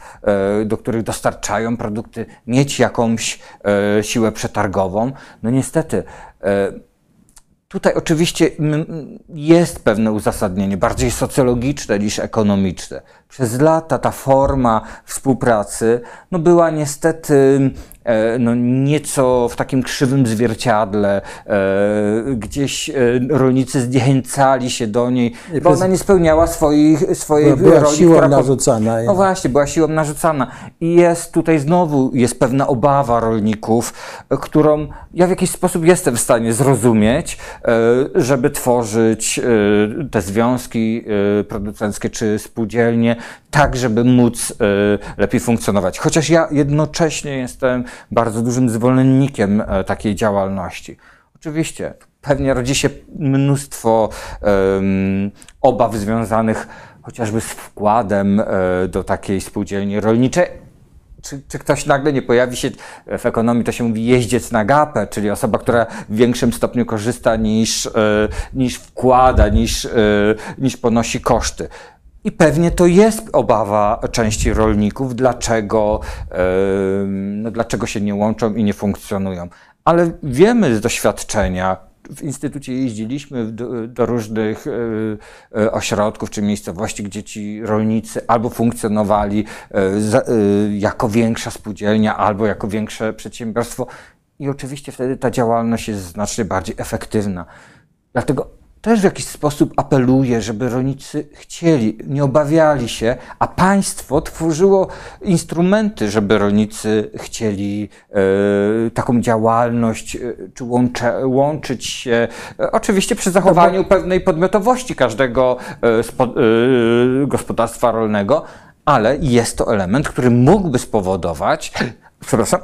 e, do których dostarczają produkty, mieć jakąś e, siłę przetargową. No niestety, e, Tutaj oczywiście jest pewne uzasadnienie, bardziej socjologiczne niż ekonomiczne. Przez lata ta forma współpracy no była niestety no, nieco w takim krzywym zwierciadle, e, gdzieś e, rolnicy zniechęcali się do niej, bo ona nie spełniała swoich, swojej była roli. siłą która, narzucana. No właśnie, była siłą narzucana. I jest tutaj znowu jest pewna obawa rolników, którą ja w jakiś sposób jestem w stanie zrozumieć, żeby tworzyć te związki producenckie czy spółdzielnie, tak, żeby móc lepiej funkcjonować. Chociaż ja jednocześnie jestem bardzo dużym zwolennikiem e, takiej działalności. Oczywiście, pewnie rodzi się mnóstwo um, obaw związanych chociażby z wkładem e, do takiej spółdzielni rolniczej. Czy, czy, ktoś nagle nie pojawi się, w ekonomii to się mówi jeździec na gapę, czyli osoba, która w większym stopniu korzysta niż, e, niż wkłada, niż, niż ponosi koszty. I pewnie to jest obawa części rolników, dlaczego, no, dlaczego się nie łączą i nie funkcjonują. Ale wiemy z doświadczenia, w instytucie jeździliśmy do, do różnych ośrodków czy miejscowości, gdzie ci rolnicy albo funkcjonowali jako większa spółdzielnia, albo jako większe przedsiębiorstwo. I oczywiście wtedy ta działalność jest znacznie bardziej efektywna. Dlatego też w jakiś sposób apeluje, żeby rolnicy chcieli, nie obawiali się, a państwo tworzyło instrumenty, żeby rolnicy chcieli e, taką działalność, e, czy łącze, łączyć się, e, oczywiście przy zachowaniu pewnej podmiotowości każdego e, spo, e, gospodarstwa rolnego, ale jest to element, który mógłby spowodować, przepraszam,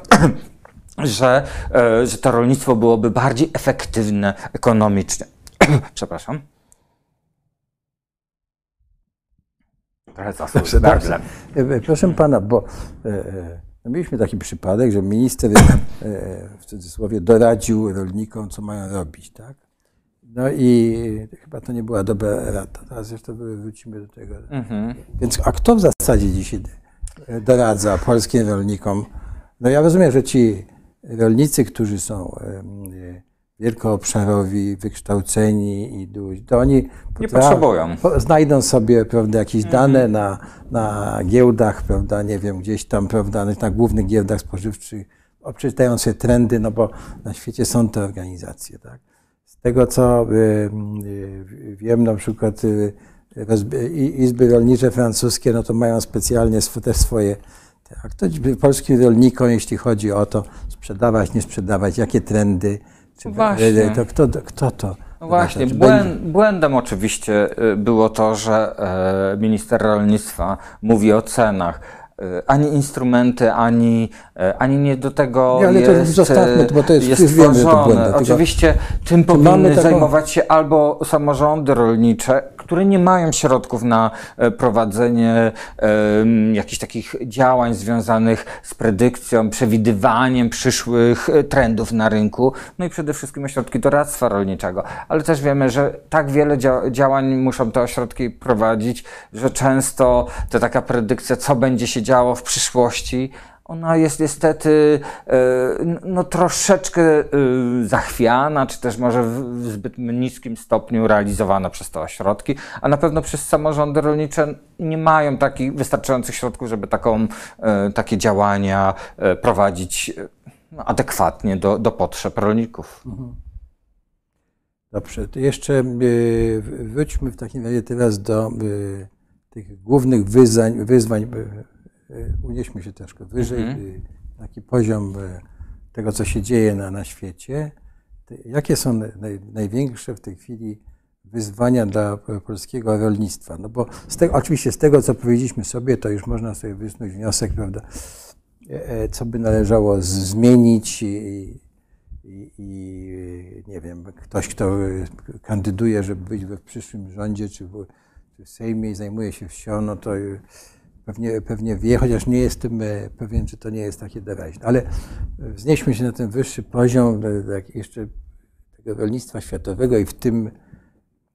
że, e, że to rolnictwo byłoby bardziej efektywne ekonomicznie. Przepraszam. Trochę zasług z gardłem. E, Proszę pana, bo e, e, no mieliśmy taki przypadek, że minister e, w cudzysłowie doradził rolnikom, co mają robić, tak? No i chyba to nie była dobra rada. Teraz zresztą wrócimy do tego. Więc a kto w zasadzie dzisiaj doradza polskim rolnikom? No ja rozumiem, że ci rolnicy, którzy są e, wielkoobszarowi, wykształceni i duzi, to oni Nie potrzebują. po- znajdą sobie prawda, jakieś dane na, na giełdach, prawda, nie wiem, gdzieś tam, prawda, na głównych giełdach spożywczych, przeczytają sobie trendy, no bo na świecie są te organizacje, tak. Z tego, co y, y, wiem, na przykład y, izby rolnicze francuskie, no to mają specjalnie też swoje a kto by polskim rolnikom, jeśli chodzi o to, sprzedawać, nie sprzedawać, jakie trendy, Właśnie. to kto, kto to? No właśnie, błędem oczywiście y, było to, że e, minister rolnictwa mówi o cenach. E, Ani instrumenty, ani, e, ani nie do tego Nie, ale to jest, zostawmy, bo to jest- jest wiemy, to błędy, Oczywiście tym powinny taką- zajmować się albo samorządy rolnicze, które nie mają środków na e, prowadzenie em, jakichś takich działań związanych z predykcją, przewidywaniem przyszłych e, trendów na rynku, no i przede wszystkim ośrodki doradztwa rolniczego. Ale też wiemy, że tak wiele dzia- działań muszą te ośrodki prowadzić, że często to taka predykcja, co będzie się działo w przyszłości, ona jest niestety e, no, troszeczkę e, zachwiana, czy też może w, zbyt niskim stopniu realizowana przez te ośrodki, a na pewno przez samorządy rolnicze nie mają takich wystarczających środków, żeby taką, e, takie działania prowadzić no, adekwatnie do, do potrzeb rolników. Dobrze, to jeszcze wróćmy w takim razie teraz do tych głównych wyzwań, wyzwań unieśmy się troszkę wyżej, y, taki poziom y, tego, co się dzieje na, na świecie. Te- Jakie są naj, największe w tej chwili wyzwania dla polskiego rolnictwa? No bo z tego, oczywiście z tego, co powiedzieliśmy sobie, to już można sobie wysnuć wniosek, prawda, e, e, co by należało zmienić i, i, i nie wiem, ktoś, kto y, kandyduje, żeby być we w przyszłym rządzie czy w, czy w Sejmie i zajmuje się wsią, no to y, pewnie, pewnie wie, chociaż nie jestem e, pewien, czy to nie jest takie doraźne. Ale wznieśmy się na ten wyższy poziom e, tak jeszcze tego rolnictwa światowego i w tym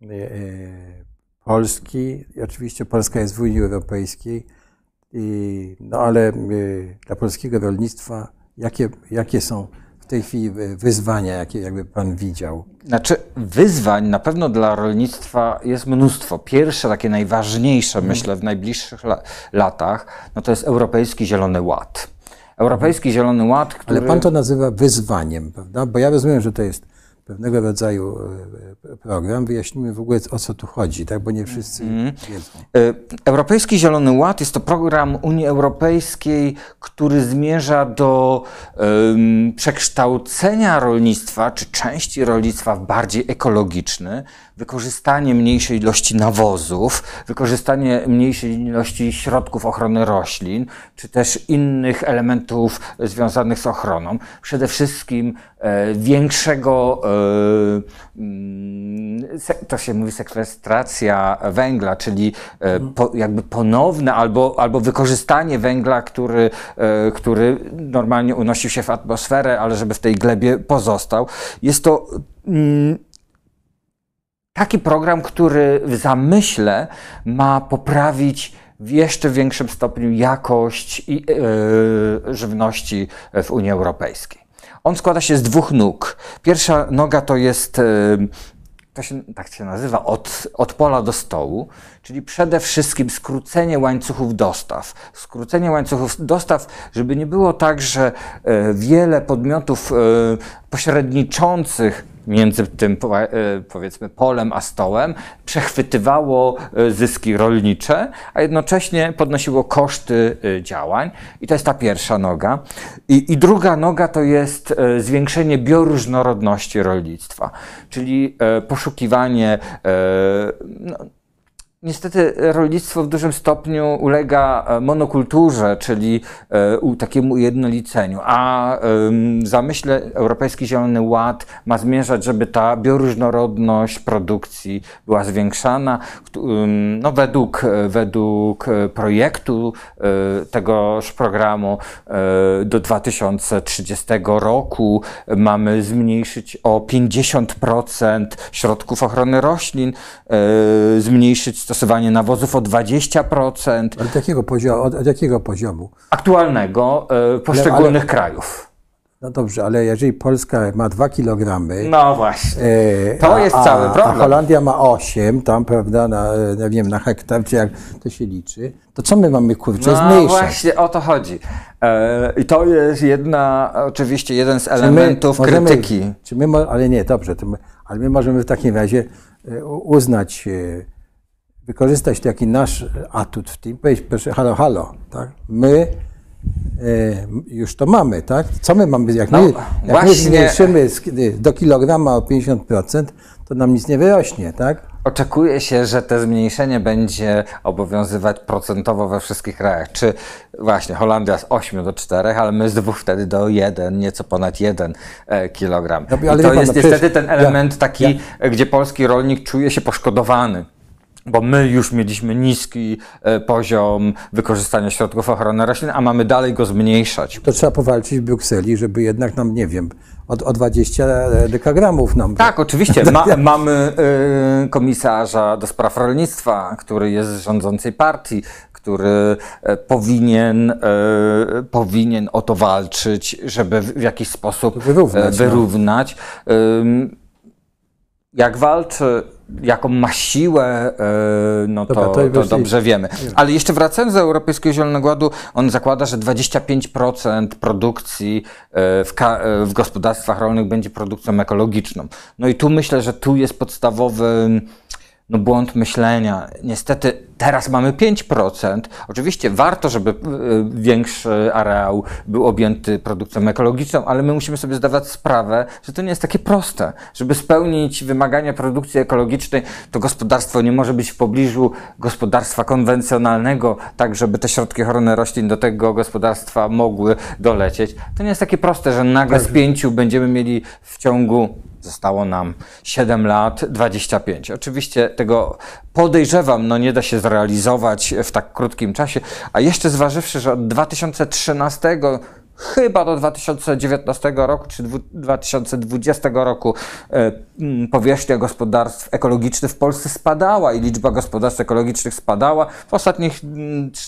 e, e, Polski. I oczywiście Polska jest w Unii Europejskiej, i, no ale e, dla polskiego rolnictwa jakie, jakie są w tej chwili e, wyzwania, jakie jakby Pan widział? Znaczy, wyzwań na pewno dla rolnictwa jest mnóstwo. Pierwsze, takie najważniejsze, myślę, w najbliższych la latach, no to jest Europejski Zielony Ład. Europejski Zielony Ład, który... Ale Pan to nazywa wyzwaniem, prawda? Bo ja rozumiem, że to jest pewnego rodzaju e, program. Wyjaśnijmy w ogóle, o co tu chodzi, tak? bo nie wszyscy wiedzą. E, Europejski Zielony Ład jest to program Unii Europejskiej, który zmierza do em, przekształcenia rolnictwa, czy części rolnictwa w bardziej ekologiczny, wykorzystanie mniejszej ilości nawozów, wykorzystanie mniejszej ilości środków ochrony roślin, czy też innych elementów związanych z ochroną. Przede wszystkim e, większego, e, mm, to się mówi sekwestracja węgla, czyli e, po, jakby ponowne albo, albo wykorzystanie węgla, który, e, który normalnie unosił się w atmosferę, ale żeby w tej glebie pozostał. Jest to mm, taki program, który w zamyśle ma poprawić w jeszcze większym stopniu jakość i, e, żywności w Unii Europejskiej. On składa się z dwóch nóg. Pierwsza noga to jest, e, to się, tak się nazywa, od, od pola do stołu, czyli przede wszystkim skrócenie łańcuchów dostaw. Skrócenie łańcuchów dostaw, żeby nie było tak, że e, wiele podmiotów pośredniczących między tym e, powiedzmy polem a stołem przechwytywało e, zyski rolnicze, a jednocześnie podnosiło koszty e, działań. I to jest ta pierwsza noga. I, i druga noga to jest zwiększenie bioróżnorodności rolnictwa, czyli poszukiwanie no, Niestety rolnictwo w dużym stopniu ulega e, monokulturze, czyli e, takiemu ujednoliceniu, a w zamyśle Europejski Zielony Ład ma zmierzać, żeby ta bioróżnorodność produkcji była zwiększana. No, według, według projektu e, tegoż programu do 2030 roku mamy zmniejszyć o 50% środków ochrony roślin, zmniejszyć stosowanie nawozów o 20%. Od jakiego poziomu? Od, od jakiego poziomu? Aktualnego e, poszczególnych ale, krajów. No dobrze, ale jeżeli Polska ma 2 kg. No właśnie. E, to a, jest cały problem. A Holandia ma 8, tam, prawda, na, nie wiem, na hektar, czy jak to się liczy, to co my mamy kurczę no, zmniejszać? No właśnie o to chodzi. E, I to jest jedna, oczywiście jeden z elementów czy możemy, krytyki. Czy my, ale nie, dobrze, my, ale my możemy w takim razie uznać wykorzystać taki nasz atut w tym, powiedzieć, proszę, halo, halo, tak? My e, już to mamy, tak? Co my mamy, jak, no, my, jak właśnie... my zmniejszymy do kilograma o 50%, to nam nic nie wyrośnie, tak? Oczekuje się, że to zmniejszenie będzie obowiązywać procentowo we wszystkich krajach. Czy właśnie Holandia z 8 do 4, ale my z 2 wtedy do 1, nieco ponad 1 e, kilogram. No, I to jest no, niestety ten element ja, taki, ja... gdzie polski rolnik czuje się poszkodowany bo my już mieliśmy niski e, poziom wykorzystania środków ochrony roślin, a mamy dalej go zmniejszać. To trzeba powalczyć w Brukseli, żeby jednak nam, nie wiem, o, o 20 dekagramów nam. Tak, oczywiście. Ma, mamy y, komisarza do spraw rolnictwa, który jest z rządzącej partii, który e, powinien, y, powinien o to walczyć, żeby w jakiś sposób wyrównać. wyrównać. No. Y, jak walczy jaką ma siłę, e, no to, Dobra, to, to dobrze wiemy. Ale jeszcze wracając do Europejskiego Zielonego Ładu, on zakłada, że 25% produkcji e, w, e, w gospodarstwach rolnych będzie produkcją ekologiczną. No i tu myślę, że tu jest podstawowy no, błąd myślenia. Niestety teraz mamy 5%. Oczywiście warto, żeby y, większy areał był objęty produkcją ekologiczną, ale my musimy sobie zdawać sprawę, że to nie jest takie proste. Żeby spełnić wymagania produkcji ekologicznej, to gospodarstwo nie może być w pobliżu gospodarstwa konwencjonalnego, tak żeby te środki ochrony roślin do tego gospodarstwa mogły dolecieć. To nie jest takie proste, że nagle z pięciu będziemy mieli w ciągu Zostało nam 7 lat, 25. Oczywiście tego podejrzewam, no nie da się zrealizować w tak krótkim czasie, a jeszcze zważywszy, że od 2013 chyba do 2019 roku czy 2020 roku e, powierzchnia gospodarstw ekologicznych w Polsce spadała i liczba gospodarstw ekologicznych spadała. W ostatnich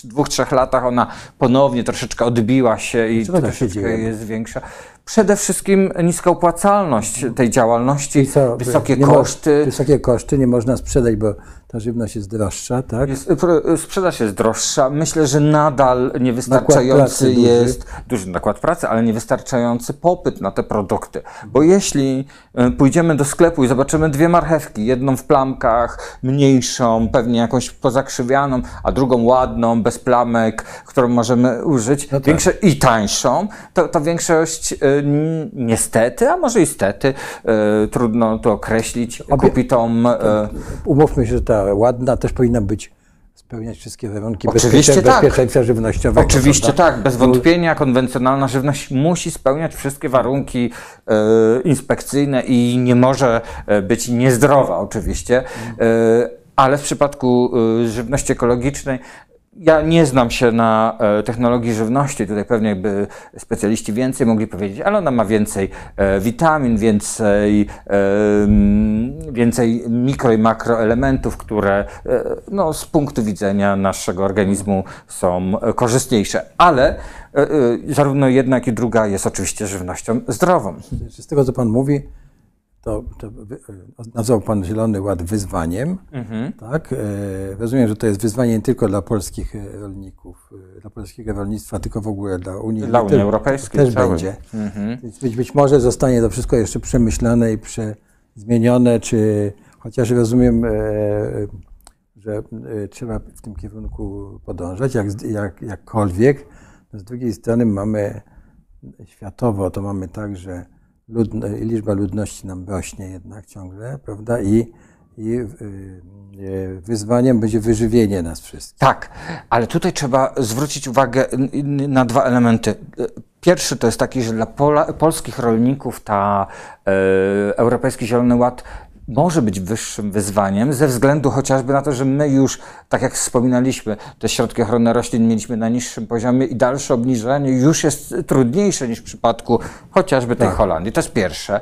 dwóch, trzech latach ona ponownie troszeczkę odbiła się i troszeczkę jest większa. Przede wszystkim niska opłacalność tej działalności, co, wysokie koszty. wysokie koszty, nie można sprzedać, bo ta żywność jest droższa, tak? Jest, sprzedaż jest droższa. Myślę, że nadal niewystarczający duży. jest duży nakład pracy, ale niewystarczający popyt na te produkty. Bo jeśli e, pójdziemy do sklepu i zobaczymy dwie marchewki, jedną w plamkach, mniejszą, pewnie jakąś pozakrzywianą, a drugą ładną, bez plamek, którą możemy użyć, no tak. większe i tańszą, to, to większość niestety, a może i stety, e, trudno to określić, Obie... Umówmy się, że ta ładna też powinna być spełniać wszystkie warunki Oczywiście tak. bezpieczeństwa żywnościowego. Oczywiście prawda? tak, bez wątpienia konwencjonalna żywność musi spełniać wszystkie warunki e, inspekcyjne i nie może e, być niezdrowa oczywiście, e, ale w przypadku żywności ekologicznej ja nie znam się na e, technologii żywności, tutaj pewnie by specjaliści więcej mogli powiedzieć, ale ona ma więcej e, witamin, więcej, więcej mikro i makroelementów, które e, no, z punktu widzenia naszego organizmu są korzystniejsze. Ale zarówno jedna, jak i druga jest oczywiście żywnością zdrową. Z tego, co Pan mówi, to, to e, nazwał Pan Zielony Ład wyzwaniem. Mhm. Tak? E, rozumiem, że to jest wyzwanie nie tylko dla polskich e, rolników, dla polskiego rolnictwa, tylko w ogóle dla Unii. Dla Unii Europejskiej. Też cały. będzie. Mhm. Być, być może zostanie to wszystko jeszcze przemyślane i prze, zmienione, czy chociaż rozumiem, że trzeba w tym kierunku podążać, jak, jak, jakkolwiek. Z drugiej strony mamy światowo, to mamy tak, że liczba ludności nam rośnie jednak ciągle, prawda? I, i y, y, wyzwaniem będzie wyżywienie nas wszystkich. Tak, ale tutaj trzeba zwrócić uwagę na dwa elementy. Pierwszy to jest taki, że dla Pola, polskich rolników ta e, Europejski Zielony Ład może być wyższym wyzwaniem ze względu chociażby na to, że my już, tak jak wspominaliśmy, te środki ochrony roślin mieliśmy na niższym poziomie i dalsze obniżenie już jest trudniejsze niż w przypadku chociażby tej tak. Holandii. To jest pierwsze.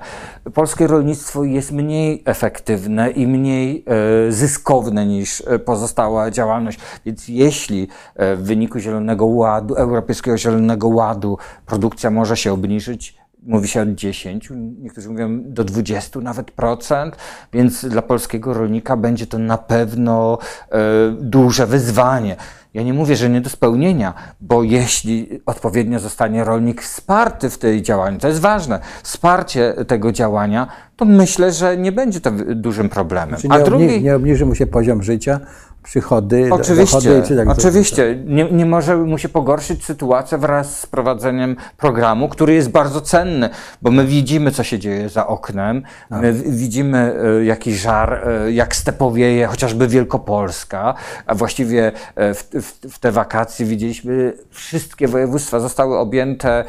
Polskie rolnictwo jest mniej efektywne i mniej e, zyskowne niż e, pozostała działalność. Więc jeśli e, w wyniku Zielonego Ładu, Europejskiego Zielonego Ładu produkcja może się obniżyć, Mówi się o 10, niektórzy mówią do 20 nawet procent, więc dla polskiego rolnika będzie to na pewno e, duże wyzwanie. Ja nie mówię, że nie do spełnienia, bo jeśli odpowiednio zostanie rolnik wsparty w tej działaniu, to jest ważne, wsparcie tego działania, to myślę, że nie będzie to dużym problemem. Czyli A drugi... nie obniży mu się poziom życia, przychody, oczywiście, dochody, czy tak Oczywiście, nie, nie może mu się pogorszyć sytuacja wraz z prowadzeniem programu, który jest bardzo cenny, bo my widzimy, co się dzieje za oknem, tak. my widzimy e, jaki żar, e, jak stepowieje chociażby Wielkopolska, a właściwie e, w, w, w te wakacje widzieliśmy, wszystkie województwa zostały objęte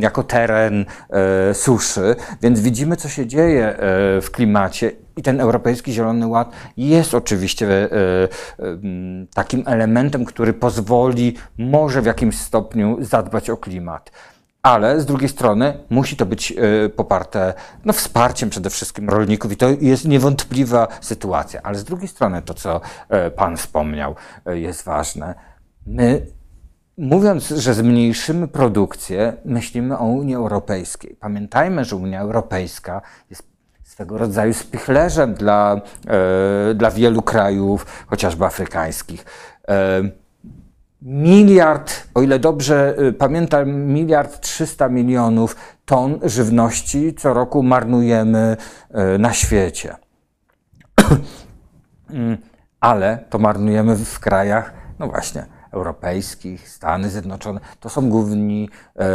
jako teren suszy, więc widzimy, co się dzieje w klimacie i ten Europejski Zielony Ład jest oczywiście e, e, takim elementem, który pozwoli może w jakimś stopniu zadbać o klimat. Ale z drugiej strony musi to być e, poparte no, wsparciem przede wszystkim rolników i to jest niewątpliwa sytuacja. Ale z drugiej strony to, co Pan wspomniał, jest ważne. My Mówiąc, że zmniejszymy produkcję, myślimy o Unii Europejskiej. Pamiętajmy, że Unia Europejska jest swego rodzaju spichlerzem dla, e, dla wielu krajów, chociażby afrykańskich. E, miliard, o ile dobrze e, pamiętam, miliard trzysta milionów ton żywności co roku marnujemy e, na świecie. Ale to marnujemy w krajach, no właśnie, europejskich, Stany Zjednoczone, to są główni, e,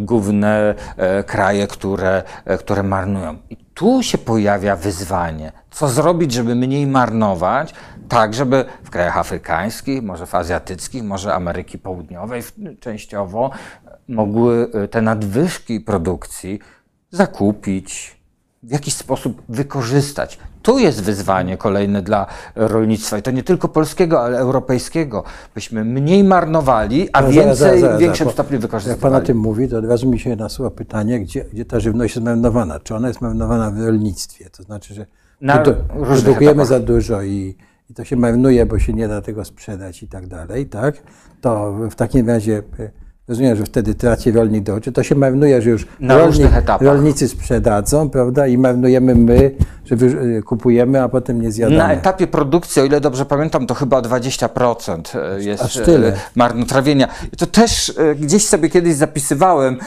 główne e, kraje, które, e, które marnują. I tu się pojawia wyzwanie. Co zrobić, żeby mniej marnować, tak żeby w krajach afrykańskich, może w azjatyckich, może Ameryki Południowej częściowo mogły te nadwyżki produkcji zakupić, w jakiś sposób wykorzystać. Tu jest wyzwanie kolejne dla rolnictwa i to nie tylko polskiego, ale europejskiego. Byśmy mniej marnowali, a no, więcej, zaraz, zaraz, w większym stopniu wykorzystywali. Jak Pan o tym mówi, to od razu mi się nasuwa pytanie, gdzie, gdzie ta żywność jest marnowana? Czy ona jest marnowana w rolnictwie? To znaczy, że Na produkujemy za dużo i, i to się marnuje, bo się nie da tego sprzedać i tak dalej, tak? To w takim razie Rozumiem, że wtedy traci rolnik do oczy. To się marnuje, że już Na rolnik, rolnicy sprzedadzą, prawda? I marnujemy my, że y, kupujemy, a potem nie zjadamy. Na etapie produkcji, o ile dobrze pamiętam, to chyba 20% e, jest Aż tyle. E, marnotrawienia. To też gdzieś sobie kiedyś zapisywałem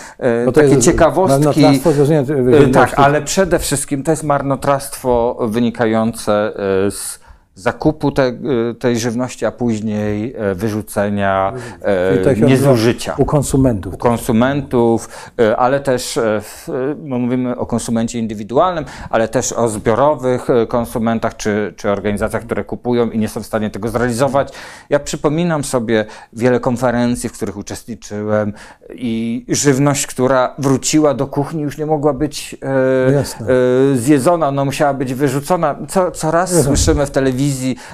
takie ciekawostki. Rozumiem, tak, ale przede wszystkim to jest marnotrawstwo wynikające z zakupu te, y, tej żywności, a później e, wyrzucenia, e, niezużycia. U konsumentów. U konsumentów, e, ale też mówimy o konsumencie indywidualnym, ale też o zbiorowych konsumentach czy, czy organizacjach, które kupują i nie są w stanie tego zrealizować. Ja przypominam sobie wiele konferencji, w których uczestniczyłem i żywność, która wróciła do kuchni, już nie mogła być no zjedzona, no musiała być wyrzucona. Co, co raz Jasne. słyszymy w telewizji,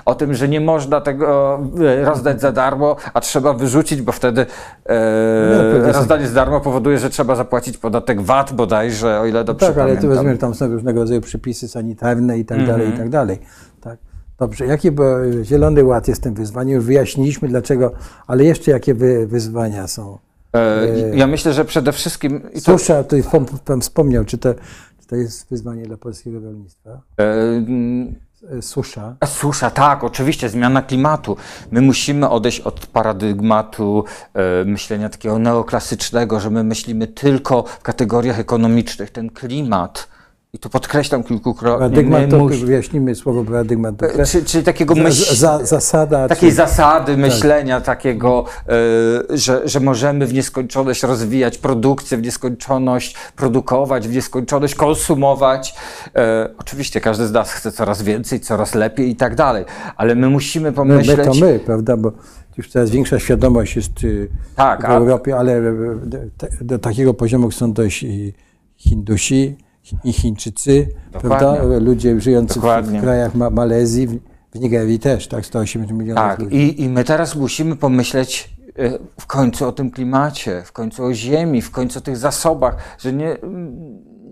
o tym, że nie można tego e, rozdać za darmo, a trzeba wyrzucić, bo wtedy e, rozdanie za darmo powoduje, że trzeba zapłacić podatek VAT bodajże, o ile dobrze Tak, ale tu pamiętam. rozumiem, tam są różnego rodzaju przepisy sanitarne i tak dalej, i tak dalej. Tak. Dobrze, jakie bo Zielony Ład jest tym wyzwaniem? Już wyjaśniliśmy dlaczego, ale jeszcze jakie wy, wyzwania są? E, ja myślę, że przede wszystkim... Susza, to pan, pan wspomniał, czy to, czy to jest wyzwanie dla polskiego rolnictwa? e, E, Susza. A Susza, tak, oczywiście, zmiana klimatu. My musimy odejść od paradygmatu e, myślenia takiego neoklasycznego, że my myślimy tylko w kategoriach ekonomicznych. Ten klimat, i tu podkreślam kilkukrotnie, Paradygmat, my to musi- wyjaśnimy słowo paradygmat. To e, czy, czy takiego myśl... za, zasada. Takiej czy, zasady myślenia, takiego, e, że, że możemy w nieskończoność rozwijać produkcję, w nieskończoność produkować, w nieskończoność konsumować. E, oczywiście każdy z nas chce coraz więcej, coraz lepiej i tak dalej, ale my musimy no, my pomyśleć... to my, prawda, bo już coraz większa świadomość jest y, Tak, w Europie, ale do, do takiego poziomu chcą dojść i Hindusi i Chińczycy, prawda, ludzie żyjący w, Dokładnie. w krajach Ma Malezji, w, w Nigerii też, tak, 180 milionów Tak, ludzi. i, i my teraz musimy pomyśleć e, w końcu o tym klimacie, w końcu o ziemi, w końcu o tych zasobach, że nie,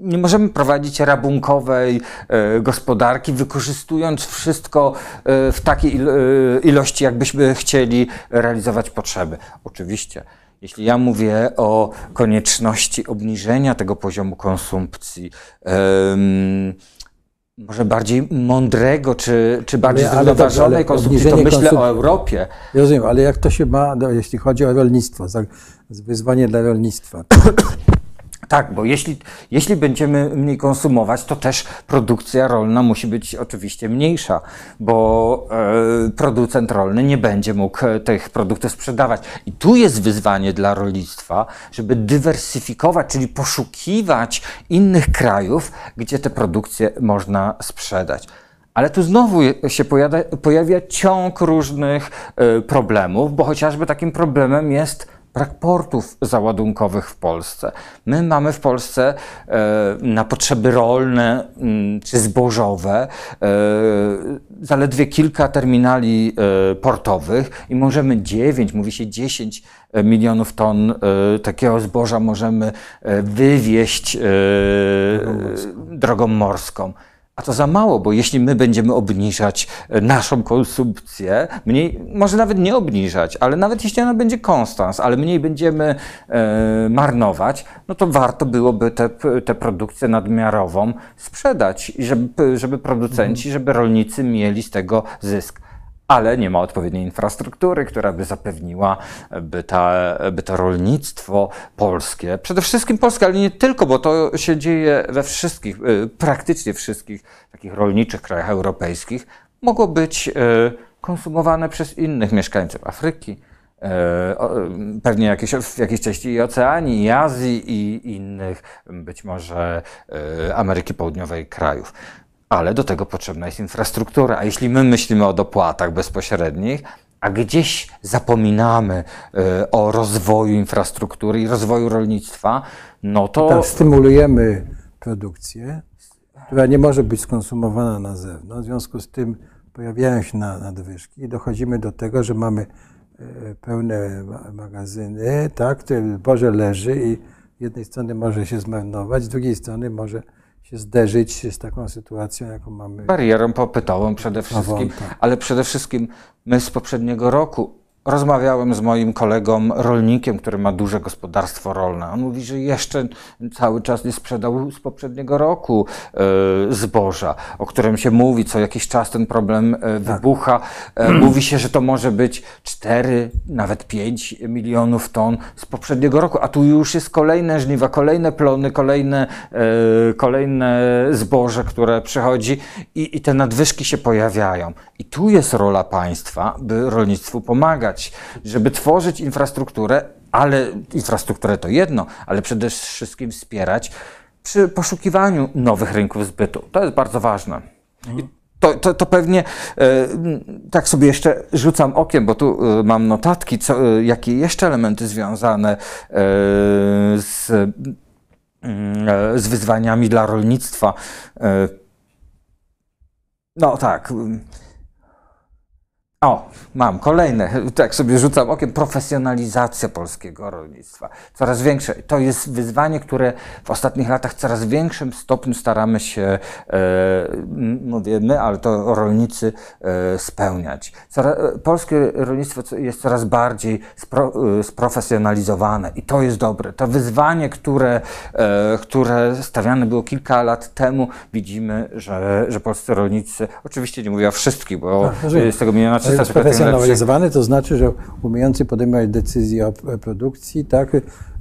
nie możemy prowadzić rabunkowej e, gospodarki, wykorzystując wszystko e, w takiej il, ilości, jakbyśmy chcieli realizować potrzeby. Oczywiście. Jeśli ja mówię o konieczności obniżenia tego poziomu konsumpcji, em, może bardziej mądrego, czy, czy bardziej Ale- zrównoważonej ale konsumpcji, to myślę o Europie. Rozumiem, ale jak to się ma, do, jeśli chodzi o rolnictwo, za, wyzwanie dla rolnictwa? Tak, bo jeśli, jeśli będziemy mniej konsumować, to też produkcja rolna musi być oczywiście mniejsza, bo e, producent rolny nie będzie mógł e, tych produktów sprzedawać. I tu jest wyzwanie dla rolnictwa, żeby dywersyfikować, czyli poszukiwać innych krajów, gdzie te produkcje można sprzedać. Ale tu znowu się pojawia, pojawia ciąg różnych e, problemów, bo chociażby takim problemem jest brak portów załadunkowych w Polsce. My mamy w Polsce e, na potrzeby rolne mm, czy zbożowe e, zaledwie kilka terminali e, portowych i możemy 9, mówi się 10 milionów ton takiego zboża możemy wywieźć e, drogą morską. A to za mało, bo jeśli my będziemy obniżać e, naszą konsumpcję, mniej, może nawet nie obniżać, ale nawet jeśli ona będzie konstans, ale mniej będziemy e, marnować, no to warto byłoby tę tę produkcję nadmiarową sprzedać, żeby, żeby producenci, żeby rolnicy mieli z tego zysk ale nie ma odpowiedniej infrastruktury, która by zapewniła, by, ta, by to rolnictwo polskie, przede wszystkim polskie, ale nie tylko, bo to się dzieje we wszystkich, y, praktycznie wszystkich takich rolniczych krajach europejskich, mogło być y, konsumowane przez innych mieszkańców Afryki, y, pewnie jakieś, w jakiejś części i Oceanii, i Azji, i innych, być może Ameryki Południowej krajów ale do tego potrzebna jest infrastruktura. A jeśli my myślimy o dopłatach bezpośrednich, a gdzieś zapominamy y, o rozwoju infrastruktury i rozwoju rolnictwa, no to Tak, stymulujemy produkcję, która nie może być skonsumowana na zewnątrz. W związku z tym pojawiają się na- nadwyżki i dochodzimy do tego, że mamy e, pełne ma- magazyny, tak, które zboże leży i z jednej strony może się zmarnować, z drugiej strony może się zderzyć z taką sytuacją, jaką mamy. barierą popytową przede wszystkim, tak. ale przede wszystkim my z poprzedniego roku rozmawiałem z moim kolegą rolnikiem, który ma duże gospodarstwo rolne. On mówi, że jeszcze cały czas nie sprzedał z poprzedniego roku e, zboża, o którym się mówi, co jakiś czas ten problem e, wybucha. E, mówi się, że to może być 4, nawet 5 milionów ton z poprzedniego roku, a tu już jest kolejne żniwa, kolejne plony, kolejne, kolejne zboże, które przychodzi i, i te nadwyżki się pojawiają. I tu jest rola państwa, by rolnictwu pomagać, żeby tworzyć infrastrukturę, ale infrastrukturę to jedno, ale przede wszystkim wspierać przy poszukiwaniu nowych rynków zbytu. To jest bardzo ważne. To, to, to pewnie e, tak sobie jeszcze rzucam okiem, bo tu e, mam notatki, co, e, jakie jeszcze elementy związane z, mm, z wyzwaniami dla rolnictwa. No tak. O, mam kolejne. Tak sobie rzucam okiem. Profesjonalizacja polskiego rolnictwa. Coraz większe. To jest wyzwanie, które w ostatnich latach w coraz większym stopniu staramy się, e, mówię my, ale to rolnicy e, spełniać. Coraz, polskie rolnictwo jest coraz bardziej spro, e, sprofesjonalizowane i to jest dobre. To wyzwanie, które, e, które stawiane było kilka lat temu, widzimy, że, że polscy rolnicy, oczywiście nie mówię o wszystkich, bo Tak, z tego miliona Ale sprofesjonalizowany to znaczy, że umiejący podejmować decyzje o produkcji, tak?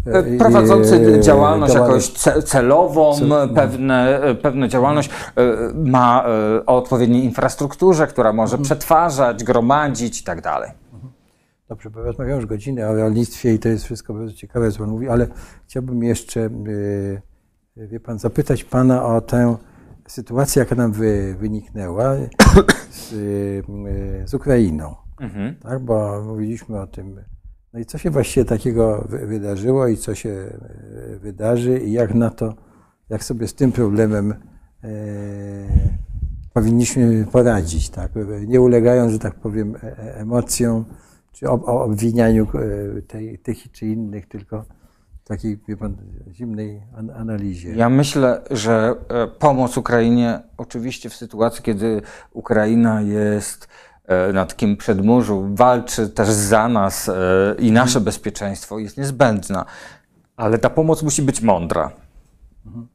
E, Prowadzący I, działalność jakoś celową, pewne, pewne działalność e, ma e, o odpowiedniej infrastrukturze, która może mhm. przetwarzać, gromadzić i tak dalej. Mhm. Dobrze, bo rozmawiam już godzinę o rolnictwie i to jest wszystko bardzo ciekawe, co Pan mówi, ale chciałbym jeszcze, wie Pan, zapytać Pana o tę sytuację, jaka nam wy, wyniknęła z, z Ukrainą. Mhm. Tak, bo mówiliśmy o tym. No i co się właściwie takiego wydarzyło i co się e, wydarzy i jak na to, jak sobie z tym problemem e, powinniśmy poradzić, tak? Nie ulegając, że tak powiem, e, e, emocjom czy obwinianiu tej, tych czy innych, tylko takiej, wie pan, zimnej analizie. Ja myślę, że pomoc Ukrainie, oczywiście w sytuacji, kiedy Ukraina jest E, na takim przedmurzu, walczy też za nas e, i nasze mhm. bezpieczeństwo, jest niezbędna. Ale ta pomoc musi być mądra. Mhm.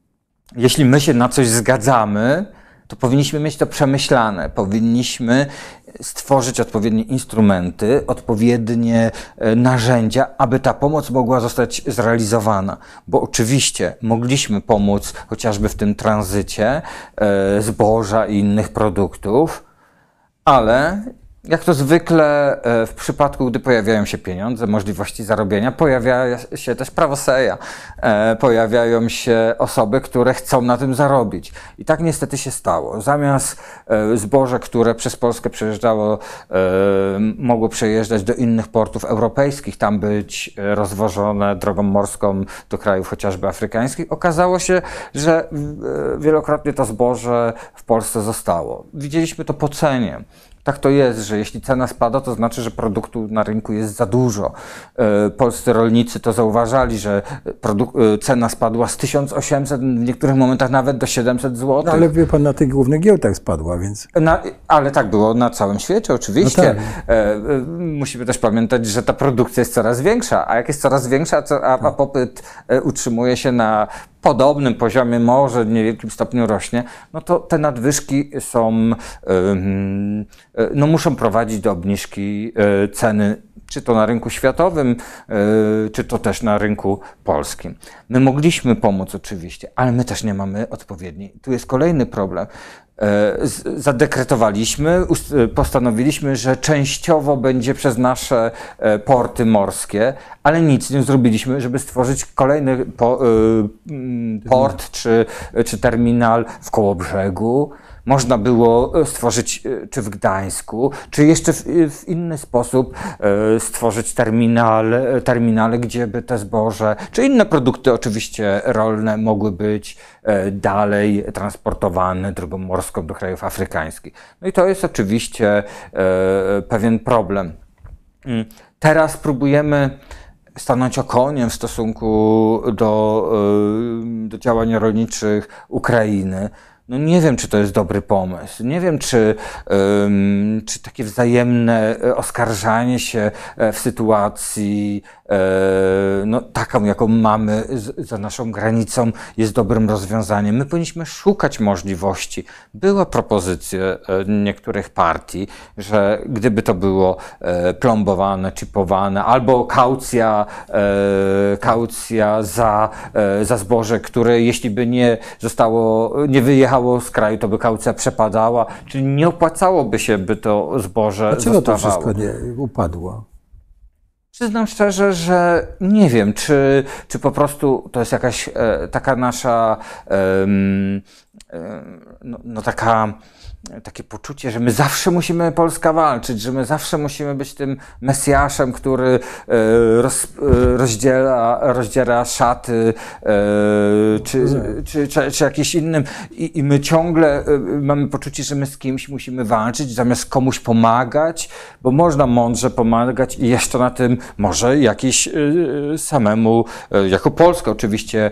Jeśli my się na coś zgadzamy, to powinniśmy mieć to przemyślane. Powinniśmy stworzyć odpowiednie instrumenty, odpowiednie e, narzędzia, aby ta pomoc mogła zostać zrealizowana. Bo oczywiście mogliśmy pomóc chociażby w tym tranzycie zboża i innych produktów, ale jak to zwykle e, w przypadku, gdy pojawiają się pieniądze, możliwości zarobienia, pojawia się też prawoseja. E, pojawiają się osoby, które chcą na tym zarobić. I tak niestety się stało. Zamiast e, zboże, które przez Polskę przejeżdżało, mogło przejeżdżać do innych portów europejskich, tam być rozwożone drogą morską do krajów chociażby afrykańskich, okazało się, że wielokrotnie to zboże w Polsce zostało. Widzieliśmy to po cenie tak to jest, że jeśli cena spada, to znaczy, że produktu na rynku jest za dużo. E, polscy rolnicy to zauważali, że e, cena spadła z 1800, w niektórych momentach nawet do 700 zł. No, ale wie pan, na tych głównych giełdach spadła, więc. Na, ale tak było na całym świecie, oczywiście. No tak. e, musimy też pamiętać, że ta produkcja jest coraz większa, a jak jest coraz większa, a, a tak. popyt utrzymuje się na podobnym poziomie, może w niewielkim stopniu rośnie, no to te nadwyżki są, no muszą prowadzić do obniżki e, ceny czy to na rynku światowym, e, czy to też na rynku polskim. My mogliśmy pomóc oczywiście, ale my też nie mamy odpowiedniej. Tu jest kolejny problem. E, zadekretowaliśmy, postanowiliśmy, że częściowo będzie przez nasze e, porty morskie, ale nic nie zrobiliśmy, żeby stworzyć kolejny port czy, czy terminal w Kołobrzegu można było e, stworzyć e, czy w Gdańsku, czy jeszcze w, w inny sposób e, stworzyć terminal, terminale, gdzie by te zboże, czy inne produkty oczywiście rolne mogły być dalej transportowane drogą morską do krajów afrykańskich. No i to jest oczywiście pewien problem. Mm, teraz próbujemy stanąć okoniem w stosunku do, do działań rolniczych Ukrainy. No nie wiem, czy to jest dobry pomysł. Nie wiem, czy, czy takie wzajemne e, oskarżanie się e, w sytuacji no, taką, jaką mamy za naszą granicą, jest dobrym rozwiązaniem. My powinniśmy szukać możliwości. Była propozycja niektórych partii, że gdyby to było plombowane, chipowane, albo kaucja, kaucja za, za zboże, które jeśli by nie zostało, nie wyjechało, z kraju, to by kaucja przepadała, czyli nie opłacałoby się, by to zboże Dlaczego zostawało. to wszystko nie upadło? Przyznam szczerze, że nie wiem, czy, czy po prostu to jest jakaś e, taka nasza, e, no, no, taka takie poczucie, że my zawsze musimy Polska walczyć, że my zawsze musimy być tym Mesjaszem, który e, roz, e, rozdziela, rozdziela szaty, e, czy, czy, czy, czy jakimś innym. I, I my ciągle mamy poczucie, że my z kimś musimy walczyć, zamiast komuś pomagać, bo można mądrze pomagać i jeszcze na tym może jakiś samemu, jako Polska oczywiście,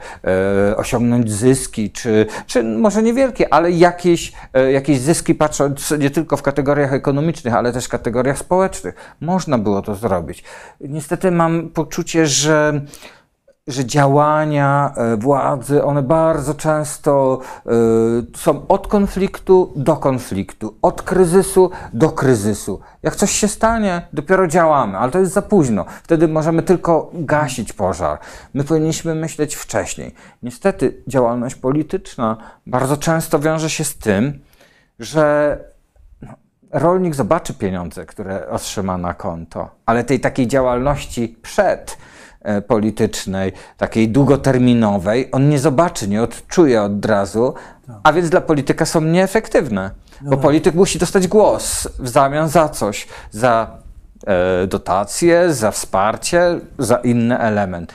osiągnąć zyski, czy, czy może niewielkie, ale jakieś, jakieś zyski zyski patrząc nie tylko w kategoriach ekonomicznych, ale też kategoriach społecznych. Można było to zrobić. Niestety mam poczucie, że że działania e, władzy, one bardzo często y, są od konfliktu do konfliktu, od kryzysu do kryzysu. Jak coś się stanie, dopiero działamy, ale to jest za późno. Wtedy możemy tylko gasić pożar. My powinniśmy myśleć wcześniej. Niestety działalność polityczna bardzo często wiąże się z tym, że no, rolnik zobaczy pieniądze, które otrzyma na konto, ale tej takiej działalności przed e, politycznej, takiej długoterminowej, on nie zobaczy, nie odczuje od razu, a więc dla polityka są nieefektywne. Bo no. polityk musi dostać głos w zamian za coś, za e, dotacje, za wsparcie, za inny element.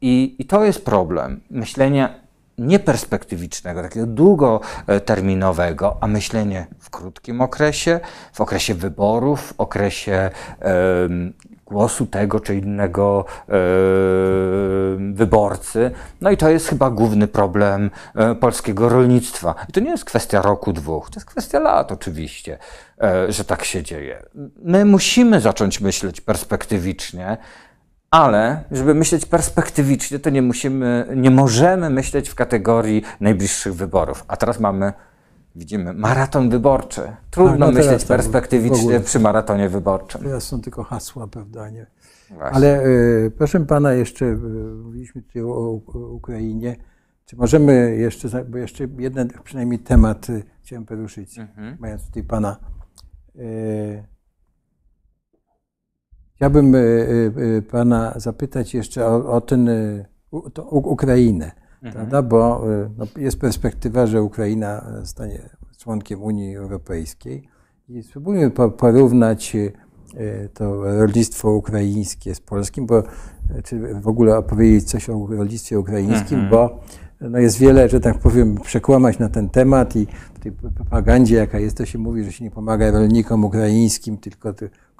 I, I to jest problem. Myślenie nieperspektywicznego, takiego długoterminowego, a myślenie w krótkim okresie, w okresie wyborów, w okresie głosu tego czy innego wyborcy. No i to jest chyba główny problem e, polskiego rolnictwa. I to nie jest kwestia roku, dwóch, to jest kwestia lat oczywiście, e, że tak się dzieje. My musimy zacząć myśleć perspektywicznie, ale żeby myśleć perspektywicznie, to nie musimy, nie możemy myśleć w kategorii najbliższych wyborów. A teraz mamy, widzimy, maraton wyborczy. Trudno no myśleć perspektywicznie przy maratonie wyborczym. Teraz są tylko hasła, prawda? Nie? Ale y, proszę pana, jeszcze y, mówiliśmy tutaj o, o, Ukrainie. Czy możemy jeszcze, bo jeszcze jeden przynajmniej temat y, chciałem poruszyć, mhm. mając tutaj pana. Y, Chciałbym e, e, e, Pana zapytać jeszcze o, o ten, Ukrainę, mhm. prawda? bo no, jest perspektywa, że Ukraina stanie członkiem Unii Europejskiej i spróbujmy porównać to rolnictwo ukraińskie z polskim, bo czy w ogóle opowiedzieć coś o rolnictwie ukraińskim, mhm. bo no jest wiele, że tak powiem, przekłamać na ten temat i w tej propagandzie, jaka jest, to się mówi, że się nie pomaga rolnikom ukraińskim, tylko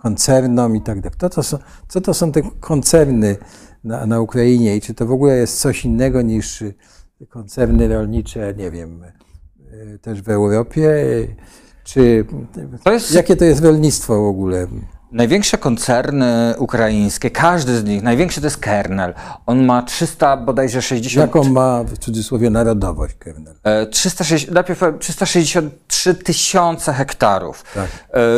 koncernom i tak dalej. To, to są, co to są te koncerny na, na Ukrainie i czy to w ogóle jest coś innego niż koncerny rolnicze, nie wiem, e, też w Europie? Czy to jest... jakie to jest rolnictwo w ogóle? Największe koncerny ukraińskie, każdy z nich, największy to jest Kernel. On ma 300 bodajże 60... Jaką ma w cudzysłowie narodowość Kernel? 360, e, najpierw 363 tysiące hektarów. Tak. E,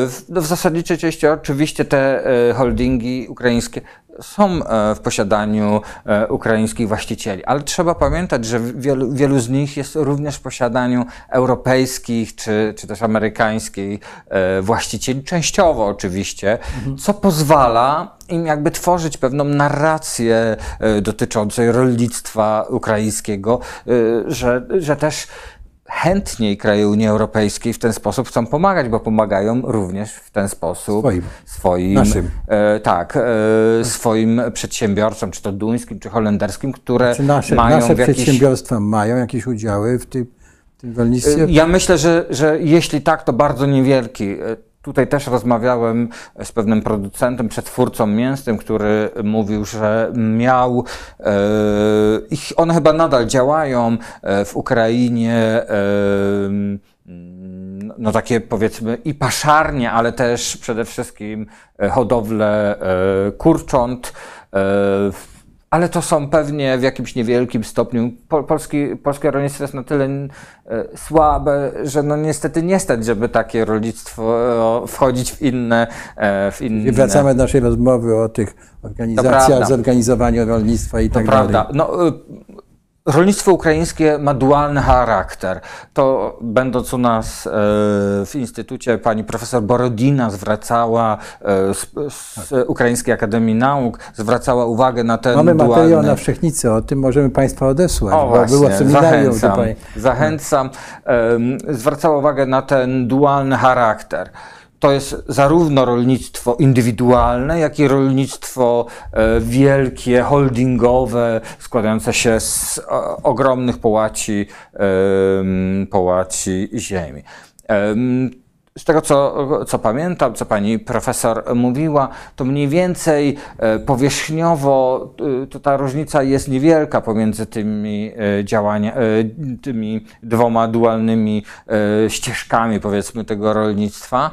w, no w zasadniczej części oczywiście te e, holdingi ukraińskie są e, w posiadaniu e, ukraińskich właścicieli, ale trzeba pamiętać, że wielu, wielu z nich jest również w posiadaniu europejskich czy, czy też amerykańskich e, właścicieli, częściowo oczywiście, mhm. co pozwala im jakby tworzyć pewną narrację dotyczącą rolnictwa ukraińskiego, że, że też chętniej kraje Unii Europejskiej w ten sposób chcą pomagać, bo pomagają również w ten sposób swoim, swoim naszym. E, tak, e, swoim przedsiębiorcom, czy to duńskim, czy holenderskim, które znaczy nasze, mają nasze jakieś... przedsiębiorstwa mają jakieś udziały w tym, w tym rolnictwie? Ja myślę, że, że jeśli tak, to bardzo niewielki. Tutaj też rozmawiałem z pewnym producentem, przetwórcą mięsnym, który mówił, że miał, e, ich, one chyba nadal działają e, w Ukrainie, e, no takie powiedzmy i paszarnie, ale też przede wszystkim hodowlę kurcząt ale to są pewnie w jakimś niewielkim stopniu. Polski, polskie rolnictwo jest na tyle e, słabe, że no niestety nie stać, żeby takie rolnictwo e, wchodzić w inne. E, w inne. I wracamy do naszej rozmowy o tych organizacjach, zorganizowaniu rolnictwa i tak to dalej. Prawda. No, Rolnictwo ukraińskie ma dualny charakter. To będąc u nas e, w instytucie, pani profesor Borodina zwracała e, z, z Ukraińskiej Akademii Nauk, zwracała uwagę na ten Mamy dualny... materiał na Wszechnicy, o tym możemy Państwa odesłać, O, bo było właśnie, seminarium zachęcam. tutaj. Zachęcam. Zwracała uwagę na ten dualny charakter. To jest zarówno rolnictwo indywidualne, jak i rolnictwo e, wielkie, holdingowe, składające się z o, ogromnych połaci, em, połaci ziemi. Em, z tego, co, co pamiętam, co pani profesor mówiła, to mniej więcej e, powierzchniowo e, to ta różnica jest niewielka pomiędzy tymi e, działania, e, tymi dwoma dualnymi e, ścieżkami, powiedzmy, tego rolnictwa.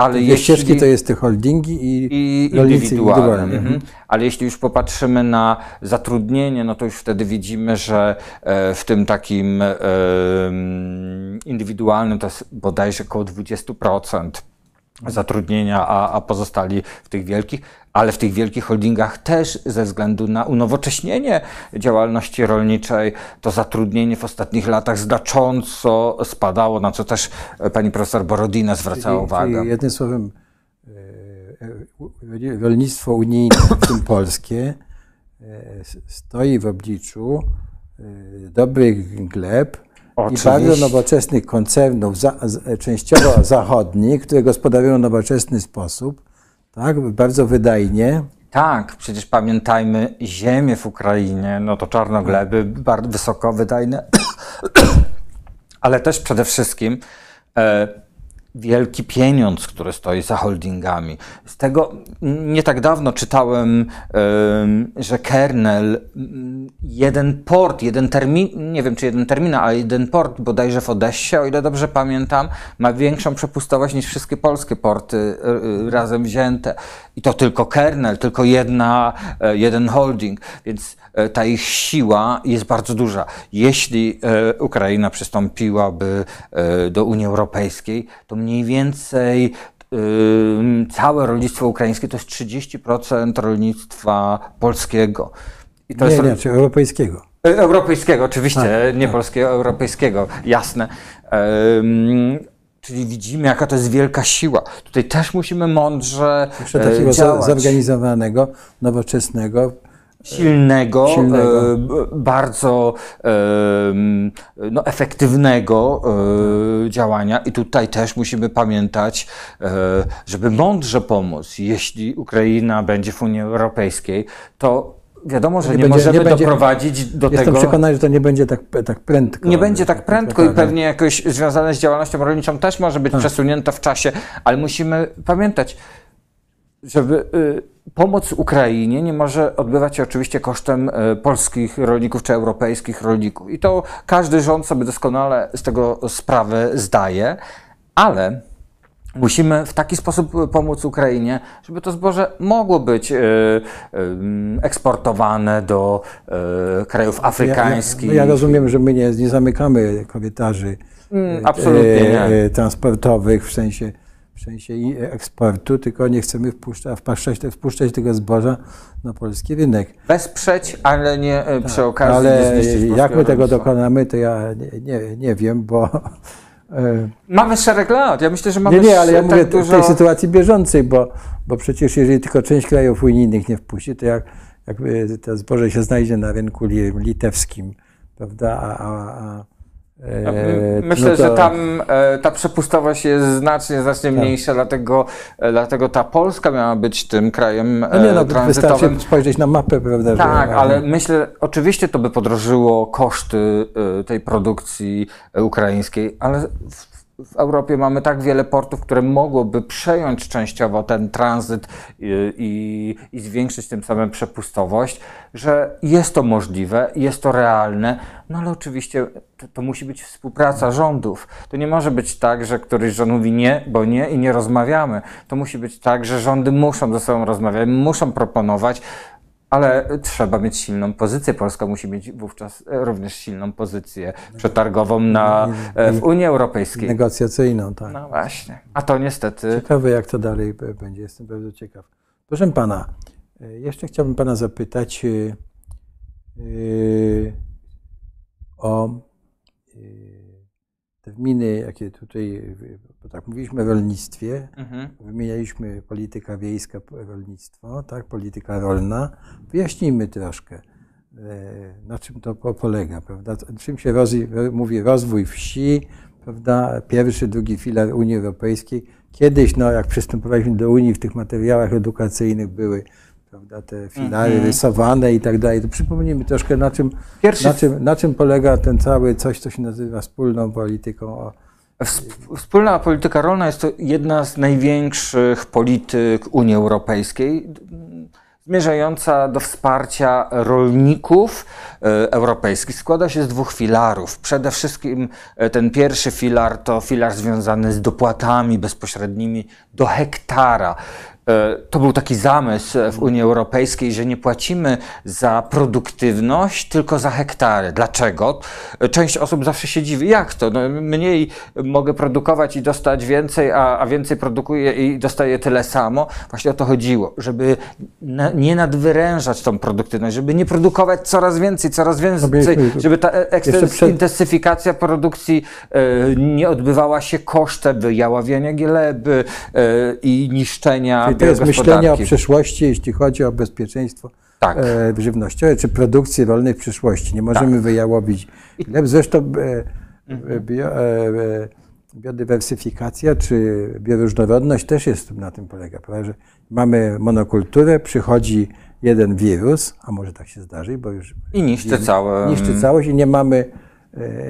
Ale jeśli ścieżki to jest te holdingi i, i rolnicy indywidualni. Mhm. Ale jeśli już popatrzymy na zatrudnienie, no to już wtedy widzimy, że e, w tym takim e, indywidualnym to jest bodajże około 20% zatrudnienia, a, a pozostali w tych wielkich, ale w tych wielkich holdingach też ze względu na unowocześnienie działalności rolniczej to zatrudnienie w ostatnich latach znacząco spadało, na co też e, pani profesor Borodina zwracała Czyli- uwagę. Czyli jednym słowem, e, e, rolnictwo unijne, w tym polskie, stoi w obliczu dobrych gleb i Oczywiście. bardzo nowoczesnych koncernów, za, częściowo zachodnich, które gospodarują w nowoczesny sposób, tak, bardzo wydajnie. Tak, przecież pamiętajmy, ziemie w Ukrainie, no to czarnogleby, bardzo wysoko wydajne, ale też przede wszystkim e, wielki pieniądz, który stoi za holdingami. Z tego nie tak dawno czytałem, em, że Kernel, m, jeden port, jeden termin, nie wiem czy jeden terminal, ale jeden port bodajże w Odessie, o ile dobrze pamiętam, ma większą przepustowość niż wszystkie polskie porty y, y, razem wzięte. I to tylko Kernel, tylko jedna, e, jeden holding, więc e, ta ich siła jest bardzo duża. Jeśli e, Ukraina przystąpiłaby do Unii Europejskiej, to mniej więcej całe rolnictwo ukraińskie to jest 30% rolnictwa polskiego. I to Nie, jest nie, czy europejskiego. E, Europejskiego, oczywiście, nie tak. polskiego, europejskiego, jasne. Czyli widzimy, jaka to jest wielka siła. Tutaj też musimy mądrze e, takiego za- działać. zorganizowanego, nowoczesnego, silnego, Silnego. e, bardzo em, no, efektywnego e, działania i tutaj też musimy pamiętać, e, żeby mądrze pomóc. Jeśli Ukraina będzie w Unii Europejskiej, to wiadomo, że nie, Nie będzie- możemy nie będzie- doprowadzić do Jestem tego... przekonany, że to nie będzie tak, tak prędko. Nie będzie tak prędko i tak. pewnie jakoś związane z działalnością rolniczą też może być przesunięte w czasie, ale musimy pamiętać, żeby y, pomoc Ukrainie nie może odbywać się oczywiście kosztem y, polskich rolników czy europejskich rolników. I to każdy rząd sobie doskonale z tego sprawę zdaje, ale musimy w taki sposób pomóc Ukrainie, żeby to zboże mogło być y, eksportowane do krajów afrykańskich. Ja, ja, ja rozumiem, że my nie, nie zamykamy korytarzy Mm, e, absolutnie nie. e, transportowych w sensie, w sensie i eksportu, tylko nie chcemy wpuszczać, wpuszczać, wpuszczać tego zboża na polski rynek. Wesprzeć, ale nie e, przy okazji Ale jak my tego dokonamy, to ja nie, nie, wiem, bo e, Mamy szereg lat. Ja myślę, że mamy nie, nie, ale ja tak mówię dużo... w tej sytuacji bieżącej, bo, bo przecież jeżeli tylko część krajów unijnych nie wpuści, to jak, jak to zboże się znajdzie na rynku li- litewskim, prawda, a, a, a Myślę, no to- że tam e, ta przepustowość jest znacznie, znacznie Tak. mniejsza, dlatego, e, dlatego ta Polska miała być tym krajem No nie, e, no, tranzytowym. wystarczy spojrzeć na mapę, prawda? Tak, że, ale myślę, oczywiście to by podrożyło koszty e, tej produkcji e, ukraińskiej, ale w, w Europie mamy tak wiele portów, które mogłoby przejąć częściowo ten tranzyt i, i, i zwiększyć tym samym przepustowość, że jest to możliwe, jest to realne, no ale oczywiście to, to musi być współpraca rządów. To nie może być tak, że któryś rząd mówi nie, bo nie i nie rozmawiamy. To musi być tak, że rządy muszą ze sobą rozmawiać, muszą proponować, ale trzeba mieć silną pozycję. Polska musi mieć wówczas e, również silną pozycję przetargową na, e, w Unii Europejskiej. negocjacyjną, tak. No właśnie. A to niestety. Ciekawe, jak to dalej będzie. Jestem bardzo ciekaw. Proszę pana, e, jeszcze chciałbym pana zapytać, o y, terminy, jakie tutaj, bo tak mówiliśmy o rolnictwie, Mhm. wymienialiśmy polityka wiejska, rolnictwo, tak, polityka rolna. Wyjaśnijmy troszkę, e, na czym to po- polega, prawda? Czym się mówi rozwój wsi, prawda? Pierwszy, drugi filar Unii Europejskiej. Kiedyś, no, jak przystępowaliśmy do Unii, w tych materiałach edukacyjnych były prawda, te filary Mhm. rysowane i tak dalej. To przypomnijmy troszkę, na czym, Pierwszy na, czym, na czym polega ten cały coś, co się nazywa wspólną polityką. Wspólna polityka rolna jest to jedna z największych polityk Unii Europejskiej, zmierzająca do wsparcia rolników e, europejskich. Składa się z dwóch filarów. Przede wszystkim e, ten pierwszy filar to filar związany z dopłatami bezpośrednimi do hektara. E, To był taki zamysł w Unii Europejskiej, że nie płacimy za produktywność, tylko za hektary. Dlaczego? E, Część osób zawsze się dziwi, jak to? No, mniej mogę produkować i dostać więcej, a, a więcej produkuję i dostaję tyle samo. Właśnie o to chodziło, żeby na, nie nadwyrężać tą produktywność, żeby nie produkować coraz więcej, coraz więcej, żeby ta e- przed- intensyfikacja produkcji e, nie odbywała się kosztem wyjaławiania gleby e, i niszczenia Czyli to jest myślenie o przyszłości, jeśli chodzi o bezpieczeństwo Tak. e, żywnościowe czy produkcji rolnej w przyszłości. Nie możemy Tak. wyjałowić gleb. Zresztą e, Mhm. e, bio, e, e, biodywersyfikacja czy bioróżnorodność też jest na tym polega. Prawda? Że mamy monokulturę, przychodzi jeden wirus, a może tak się zdarzy, bo już I niszczy całe. niszczy całość i nie mamy,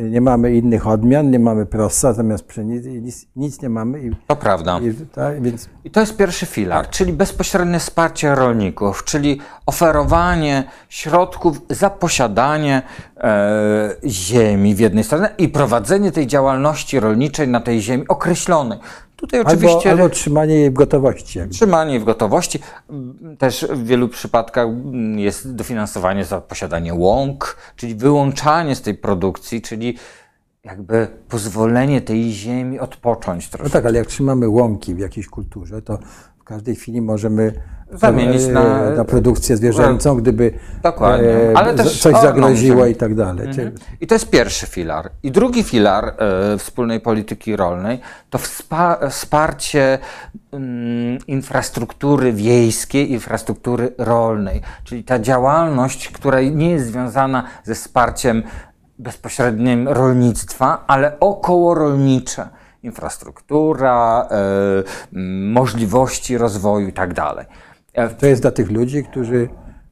nie mamy innych odmian, nie mamy prossa zamiast pszenicy, nic, nic nie mamy. I, To prawda. i, tak, więc I to jest pierwszy filar, czyli bezpośrednie wsparcie rolników, czyli oferowanie środków za posiadanie e, ziemi w jednej stronie i prowadzenie tej działalności rolniczej na tej ziemi określonej. Tutaj oczywiście albo, albo trzymanie jej w gotowości. Jakby. trzymanie jej w gotowości. Też w wielu przypadkach jest dofinansowanie za posiadanie łąk, czyli wyłączanie z tej produkcji, czyli jakby pozwolenie tej ziemi odpocząć No troszkę. tak, ale jak trzymamy łąki w jakiejś kulturze, to każdej chwili możemy Zamienić e, na- na produkcję zwierzęcą, gdyby Dokładnie. e, Ale też coś o, zagroziło no, i tak dalej. Czyli- I to jest pierwszy filar. I drugi filar e, wspólnej polityki rolnej to wspa- wsparcie mm, infrastruktury wiejskiej, infrastruktury rolnej, czyli ta działalność, która nie jest związana ze wsparciem bezpośrednim rolnictwa, ale okołorolnicze. Infrastruktura, e, możliwości rozwoju i tak. E, To jest dla tych ludzi, którzy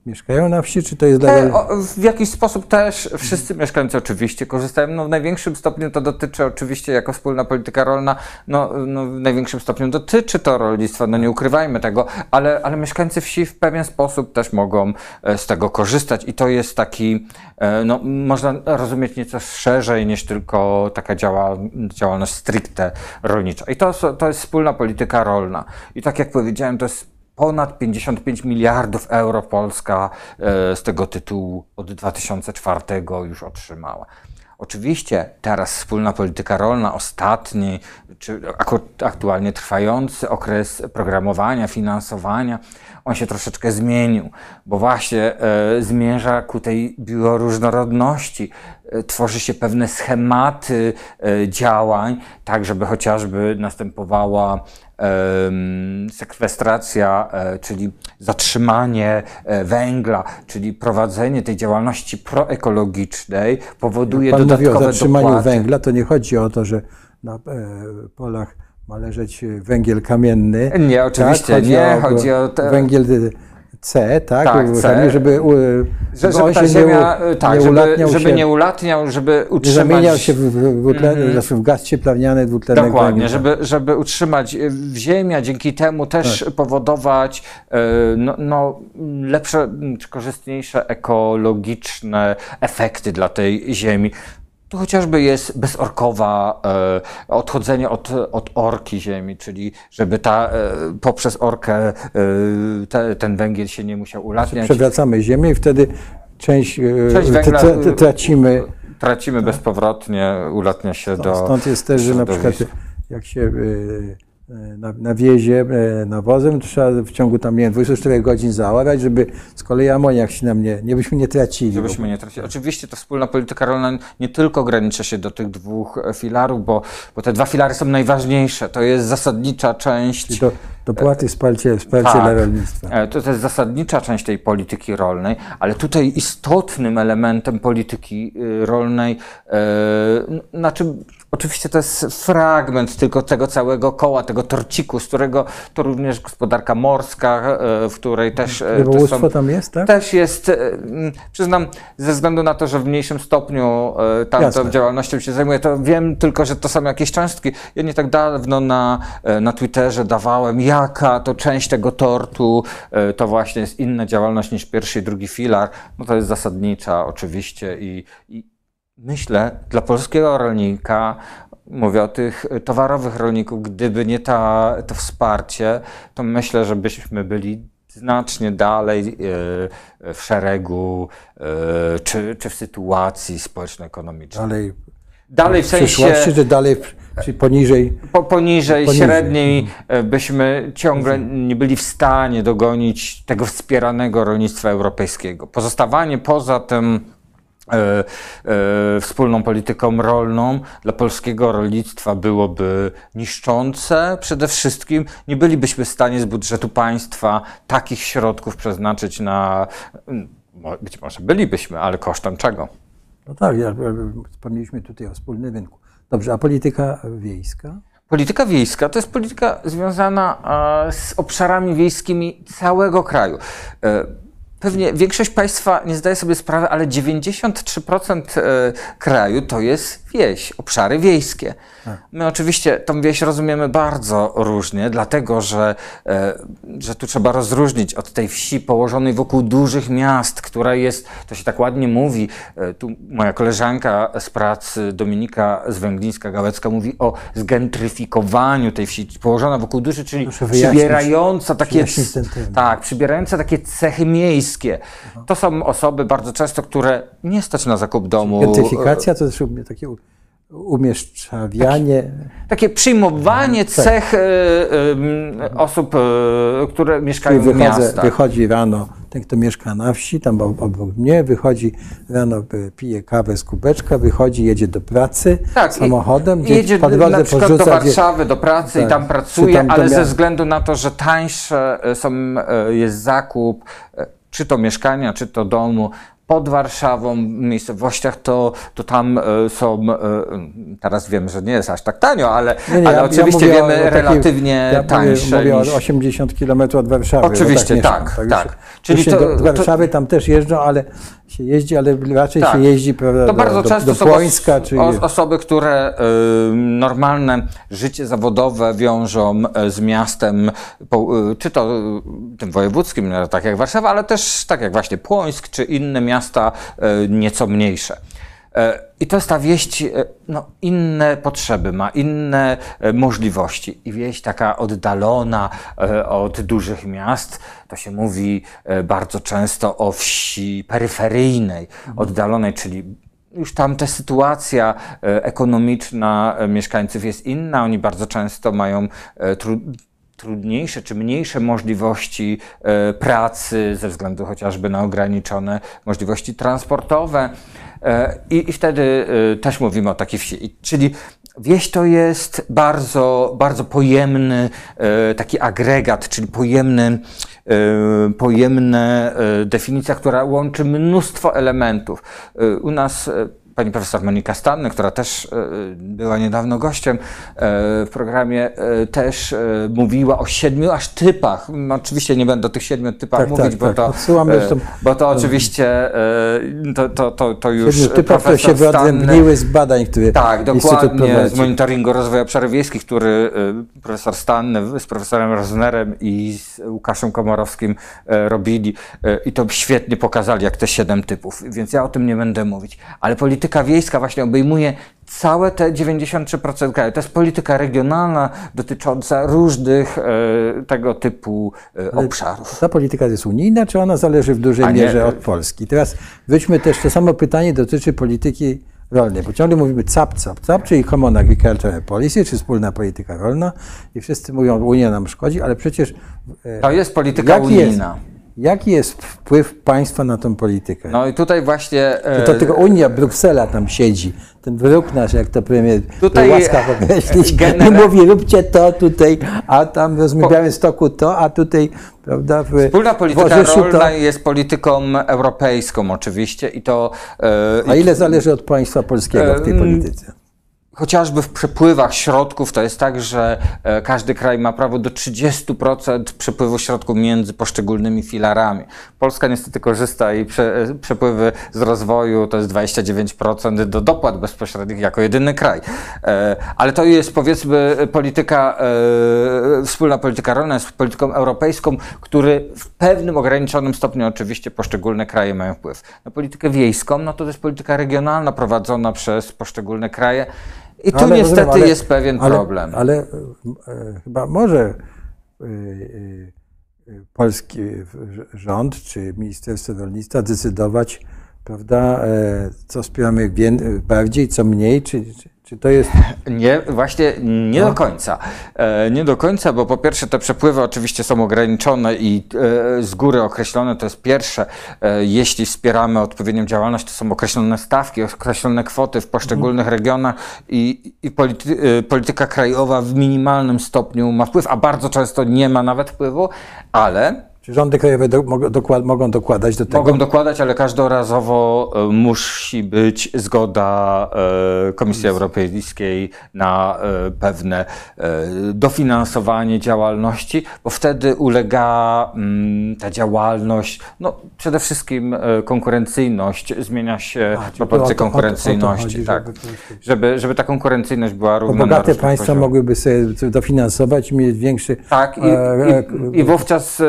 mieszkają na wsi, czy to jest. E, o, w jakiś sposób też wszyscy mieszkańcy oczywiście korzystają. No, w największym stopniu to dotyczy oczywiście jako wspólna polityka rolna, no, no, w największym stopniu dotyczy to rolnictwa, no nie ukrywajmy tego, ale, ale mieszkańcy wsi w pewien sposób też mogą e, z tego korzystać i to jest taki, e, no, można rozumieć nieco szerzej niż tylko taka działa, działalność stricte rolnicza. I to, to jest wspólna polityka rolna. I tak jak powiedziałem, to jest Ponad 55 miliardów euro Polska e, z tego tytułu od 2004 już otrzymała. Oczywiście teraz wspólna polityka rolna, ostatni, czy aktualnie trwający okres programowania, finansowania, on się troszeczkę zmienił, bo właśnie e, zmierza ku tej bioróżnorodności. E, tworzy się pewne schematy e, działań, tak żeby chociażby następowała sekwestracja, e, czyli zatrzymanie węgla, czyli prowadzenie tej działalności proekologicznej powoduje Pan mówi o dodatkowe zatrzymaniu dopłaty. węgla, to nie chodzi o to, że na polach ma leżeć węgiel kamienny. Nie, oczywiście nie. Chodzi o te- węgiel C, tak? Tak, C. Żeby, u- Że, żeby żeby ta ziemia, nie, u- tak, nie żeby, ulatniał żeby się, nie ulatniał, żeby nie utrzymać... zamieniał się w, dwutlen, znaczy w gaz cieplarniany dwutlenek Dokładnie, węgla. żeby, żeby utrzymać e, w ziemię, a dzięki temu też Tak. powodować e, no, no, lepsze, korzystniejsze ekologiczne efekty dla tej ziemi. Tu chociażby jest bezorkowa e, odchodzenie od, od orki ziemi, czyli żeby ta, e, poprzez orkę e, te, ten węgiel się nie musiał ulatniać. Przewracamy ziemię i wtedy część, e, Część węgla, t- tracimy. Tracimy bezpowrotnie, ulatnia się do... Stąd jest też, że na przykład jak się e, na, na wiezie e, nawozem, trzeba w ciągu tam, nie wiem, 24 godzin zaorać, żeby z kolei amoniak się nam nie, nie byśmy nie tracili. Żebyśmy nie tracili. Oczywiście ta wspólna polityka rolna nie tylko ogranicza się do tych dwóch e, filarów, bo, bo te dwa filary są najważniejsze. To jest zasadnicza część. Do, dopłaty, wsparcie, wsparcie Tak. dla rolnictwa. E, To, to jest zasadnicza część tej polityki rolnej, ale tutaj istotnym elementem polityki y, rolnej, e, n- znaczy oczywiście to jest fragment tylko tego całego koła, tego torciku, z którego to również gospodarka morska, e, w której też, e, też Rybołówstwo tam jest, tak? też jest, e, przyznam, ze względu na to, że w mniejszym stopniu tam Jasne. tą działalnością się zajmuję, to wiem tylko, że to są jakieś cząstki. Ja nie tak dawno na, na Twitterze dawałem, jaka to część tego tortu to właśnie jest inna działalność niż pierwszy i drugi filar. No to jest zasadnicza oczywiście i, i myślę, dla polskiego rolnika, mówię o tych towarowych rolników, gdyby nie ta, to wsparcie, to myślę, że byśmy byli znacznie dalej e, w szeregu e, czy, czy w sytuacji społeczno-ekonomicznej. Dalej Dalej w sensie czy dalej czy poniżej po, poniżej, Poniżej. średniej e, byśmy ciągle nie byli w stanie dogonić tego wspieranego rolnictwa europejskiego. Pozostawanie poza tym e, e, wspólną polityką rolną dla polskiego rolnictwa byłoby niszczące. Przede wszystkim nie bylibyśmy w stanie z budżetu państwa takich środków przeznaczyć na. Być może bylibyśmy, ale kosztem czego? No tak, ja, ja, wspomnieliśmy tutaj o wspólnym rynku. Dobrze, a polityka wiejska? Polityka wiejska to jest polityka związana e, z obszarami wiejskimi całego kraju. E, Pewnie większość Państwa nie zdaje sobie sprawy, ale 93% e, kraju to jest wieś, obszary wiejskie. My oczywiście tą wieś rozumiemy bardzo różnie, dlatego że, e, że tu trzeba rozróżnić od tej wsi położonej wokół dużych miast, która jest, to się tak ładnie mówi, e, tu moja koleżanka z pracy Dominika z Węglińska-Gałecka mówi o zgentryfikowaniu tej wsi, położona wokół dużych, czyli przybierająca takie, tak, przybierające takie cechy miejskie. To są osoby bardzo często, które nie stać na zakup domu. Gentyfikacja to umie- takie umieszczawianie. Takie przyjmowanie Tak. cech e, e, osób, e, które mieszkają Czyli w miastach. wychodzi rano, ten kto mieszka na wsi, tam ob- obok mnie, wychodzi rano, y, pije kawę z kubeczka, wychodzi, jedzie do pracy Tak, i- samochodem, i jedzie po drodze na przykład do Warszawy, do pracy i Tak. tam Czy pracuje, tam ale ze względu na to, że tańsze są, jest zakup, czy to mieszkania, czy to domu, pod Warszawą, w miejscowościach, to, to tam e, są, e, teraz wiem, że nie jest aż tak tanio, ale, Nie, nie, ale ja- ja oczywiście o- wiemy relatywnie ja tańsze Mówię niż... o 80 km od Warszawy. Oczywiście, mieszkam. tak, Także tak. Czyli Czyli to- do Warszawy tam też jeżdżą, ale się jeździ, ale raczej Tak. się jeździ prawda, To bardzo do, często do są Płońska, os- czy... os- osoby, które y, normalne życie zawodowe wiążą y, z miastem, po, y, czy to y, tym wojewódzkim, no, tak jak Warszawa, ale też tak jak właśnie Płońsk, czy inne miasta y, nieco mniejsze. E, I to jest ta wieść, e, no, inne potrzeby ma, inne e, możliwości. I wieść taka oddalona e, od dużych miast, to się mówi e, bardzo często o wsi peryferyjnej, oddalonej, czyli już tam ta sytuacja e, ekonomiczna e, mieszkańców jest inna. Oni bardzo często mają e, trudniejsze czy mniejsze możliwości e, pracy ze względu chociażby na ograniczone możliwości transportowe. E, I, I wtedy e, też mówimy o takiej wsi. Czyli wieś to jest bardzo, bardzo pojemny taki agregat, czyli pojemny, pojemna definicja, która łączy mnóstwo elementów. U nas pani profesor Monika Stanny, która też e, była niedawno gościem e, w programie, e, też mówiła o siedmiu aż typach. Mm, Oczywiście nie będę o tych siedmiu typach Tak, mówić, tak, bo, tak. to, Odsyłam bo to oczywiście to, to, to, to już Siedmiu typów, które się wyodrębniły z badań, które tak, dokładnie, z monitoringu rozwoju obszarów wiejskich, który profesor Stanny z profesorem Rosnerem i z Łukaszem Komorowskim robili i to świetnie pokazali, jak te siedem typów, więc ja o tym nie będę mówić. Ale polityka wiejska właśnie obejmuje całe te 93% kraju. To jest polityka regionalna dotycząca różnych e, tego typu e, obszarów. Ta polityka jest unijna, czy ona zależy w dużej A nie- mierze od Polski? Teraz wróćmy też, to samo pytanie dotyczy polityki rolnej, bo ciągle mówimy CAP, CAP, CAP, czyli Common Agricultural Policy, czy wspólna polityka rolna i wszyscy mówią, Unia nam szkodzi, ale przecież e, To jest polityka Jaki jest? Jaki jest wpływ państwa na tą politykę? No i tutaj właśnie. e, To tylko Unia, Bruksela tam siedzi. Ten wróg nasz, jak to premier Tutaj, łaskaw określić, genera- i mówi róbcie to tutaj, a tam w Białymstoku to, a tutaj, prawda, w Wspólna w polityka Orzeszu rolna to. jest polityką europejską oczywiście i to e, A ile zależy od państwa polskiego w tej polityce? Chociażby w przepływach środków to jest tak, że e, każdy kraj ma prawo do 30% przepływu środków między poszczególnymi filarami. Polska niestety korzysta i prze, e, przepływy z rozwoju to jest 29% do dopłat bezpośrednich jako jedyny kraj. E, ale to jest powiedzmy polityka, wspólna polityka rolna jest polityką europejską, który w pewnym ograniczonym stopniu oczywiście poszczególne kraje mają wpływ. Na politykę wiejską, no to jest polityka regionalna prowadzona przez poszczególne kraje. I tu Ale niestety rozumiem, ale- jest pewien ale, problem. Ale e, chyba może e, e, polski rząd czy Ministerstwo Rolnictwa decydować, prawda, e, co wspieramy wię- bardziej, co mniej, czy, czy, czy to jest... Nie, właśnie nie No. do końca. E, nie do końca, bo po pierwsze te przepływy oczywiście są ograniczone i e, z góry określone. To jest pierwsze, jeśli wspieramy odpowiednią działalność, to są określone stawki, określone kwoty w poszczególnych regionach i, i polity, polityka krajowa w minimalnym stopniu ma wpływ, a bardzo często nie ma nawet wpływu, ale Czy rządy krajowe do, mogą, dokład, mogą dokładać do tego? Mogą dokładać, ale każdorazowo e, musi być zgoda e, Komisji Europejskiej na e, pewne dofinansowanie działalności, bo wtedy ulega mm, ta działalność, no przede wszystkim konkurencyjność, zmienia się proporcje konkurencyjności, chodzi, tak. żeby Żeby, żeby ta konkurencyjność była równa na bogate państwa poziomach. mogłyby sobie dofinansować mieć większy... Tak, i, i, i wówczas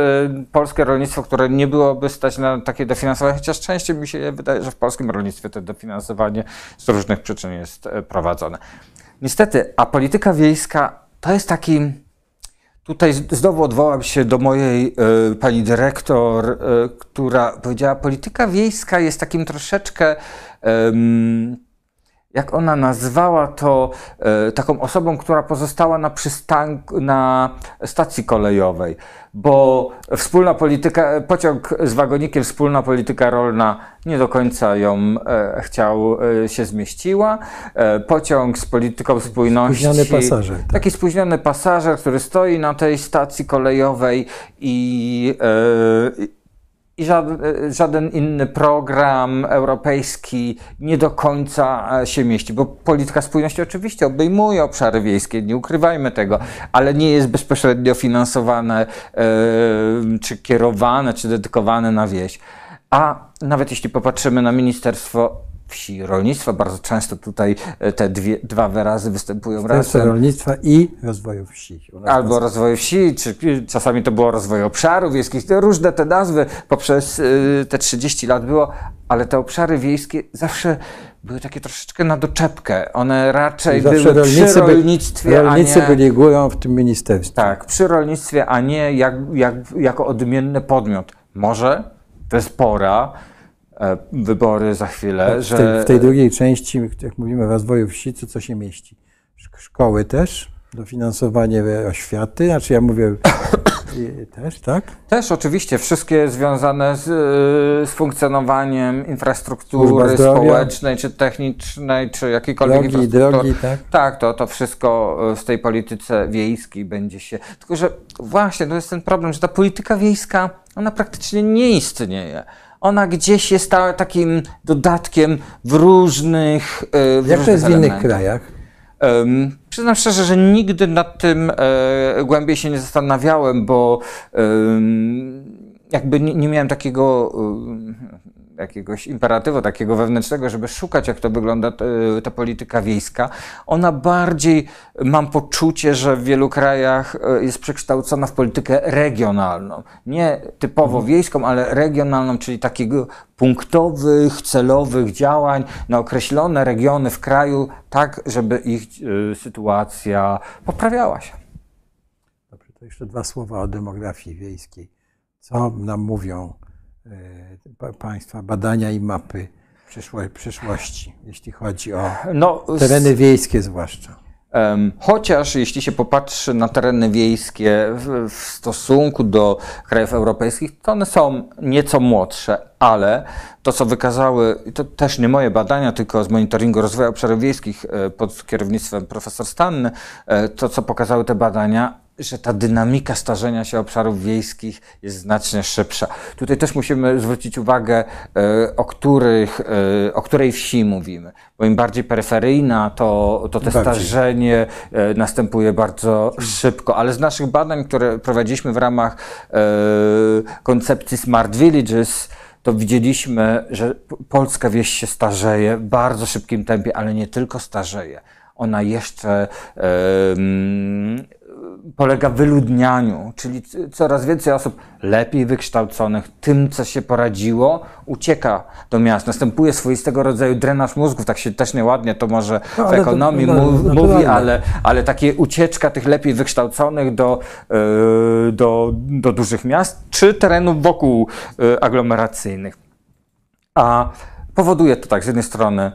polskie rolnictwo, które nie byłoby stać na takie dofinansowanie, chociaż częściej mi się wydaje, że w polskim rolnictwie to dofinansowanie z różnych przyczyn jest e, prowadzone. Niestety, a polityka wiejska to jest taki. Tutaj znowu odwołam się do mojej e, pani dyrektor, e, która powiedziała, polityka wiejska jest takim troszeczkę. em, jak ona nazwała to, e, taką osobą, która pozostała na przystanku, na stacji kolejowej, bo wspólna polityka, pociąg z wagonikiem, wspólna polityka rolna nie do końca ją e, chciał, e, się zmieściła. E, pociąg z polityką spójności. Spóźniony pasażer, tak. Taki spóźniony pasażer, który stoi na tej stacji kolejowej i, e, i żaden, inny program europejski nie do końca e, się mieści, bo polityka spójności oczywiście obejmuje obszary wiejskie, nie ukrywajmy tego, ale nie jest bezpośrednio finansowane, e, czy kierowane, czy dedykowane na wieś. A nawet jeśli popatrzymy na Ministerstwo Wsi Rolnictwa, bardzo często tutaj e, te dwie, dwa wyrazy występują razem. Rolnictwa i Rozwoju Wsi. Nas Albo na- rozwoju wsi, czy czasami to było rozwój obszarów wiejskich. Różne te nazwy poprzez y, te 30 lat było, ale te obszary wiejskie zawsze były takie troszeczkę na doczepkę. One raczej były rolnicy, przy by- rolnictwie, rolnicy a nie... byli górą w tym ministerstwie. Tak, przy rolnictwie, a nie jak, jak, jako odmienny podmiot. Może to jest pora, e, wybory za chwilę, Tak, W że... tej, w tej drugiej części, jak mówimy o rozwoju wsi, to co się mieści? Szk- Szkoły też, dofinansowanie oświaty, znaczy ja mówię też, tak? Też oczywiście wszystkie związane z, y, z funkcjonowaniem infrastruktury społecznej, czy technicznej, czy jakiejkolwiek Drogi, infrastruktury. drogi, tak? Tak, to, to wszystko y, w tej polityce wiejskiej będzie się. Tylko, że właśnie to jest ten problem, że ta polityka wiejska, ona praktycznie nie istnieje. Ona gdzieś jest ta, takim dodatkiem w różnych. y, W Jak to różnych jest w innych krajach? Em, przyznam szczerze, że nigdy nad tym e, głębiej się nie zastanawiałem, bo jakby nie, nie miałem takiego jakiegoś imperatywu takiego wewnętrznego, żeby szukać, jak to wygląda e, ta polityka wiejska. Ona bardziej, mam poczucie, że w wielu krajach e, jest przekształcona w politykę regionalną. Nie typowo wiejską, ale regionalną, czyli takiego punktowych, celowych działań na określone regiony w kraju, tak, żeby ich e, sytuacja poprawiała się. Dobrze, to jeszcze dwa słowa o demografii wiejskiej. Co nam mówią Państwa badania i mapy? przyszło, przyszłości, jeśli chodzi o No, tereny wiejskie zwłaszcza. Chociaż jeśli się popatrzy na tereny wiejskie w, stosunku do krajów europejskich, to one są nieco młodsze, ale to, co wykazały, to też nie moje badania, tylko z monitoringu rozwoju obszarów wiejskich e, pod kierownictwem profesor Stanny, e, to, co pokazały te badania, że ta dynamika starzenia się obszarów wiejskich jest znacznie szybsza. Tutaj też musimy zwrócić uwagę, e, o, których, e, o której wsi mówimy. Bo im bardziej peryferyjna, to, to te Bardziej. starzenie e, następuje bardzo szybko. Ale z naszych badań, które prowadziliśmy w ramach koncepcji Smart Villages, to widzieliśmy, że polska wieś się starzeje w bardzo szybkim tempie, ale nie tylko starzeje. Ona jeszcze em, polega wyludnianiu, czyli coraz więcej osób lepiej wykształconych, tym, co się poradziło, ucieka do miast. Następuje swoistego rodzaju drenaż mózgów, tak się też nieładnie to może No, w ale to- ekonomii no, mów- mówi, ale, ale takie ucieczka tych lepiej wykształconych do, e, do, do dużych miast, czy terenów wokół e, aglomeracyjnych. A powoduje to tak, z jednej strony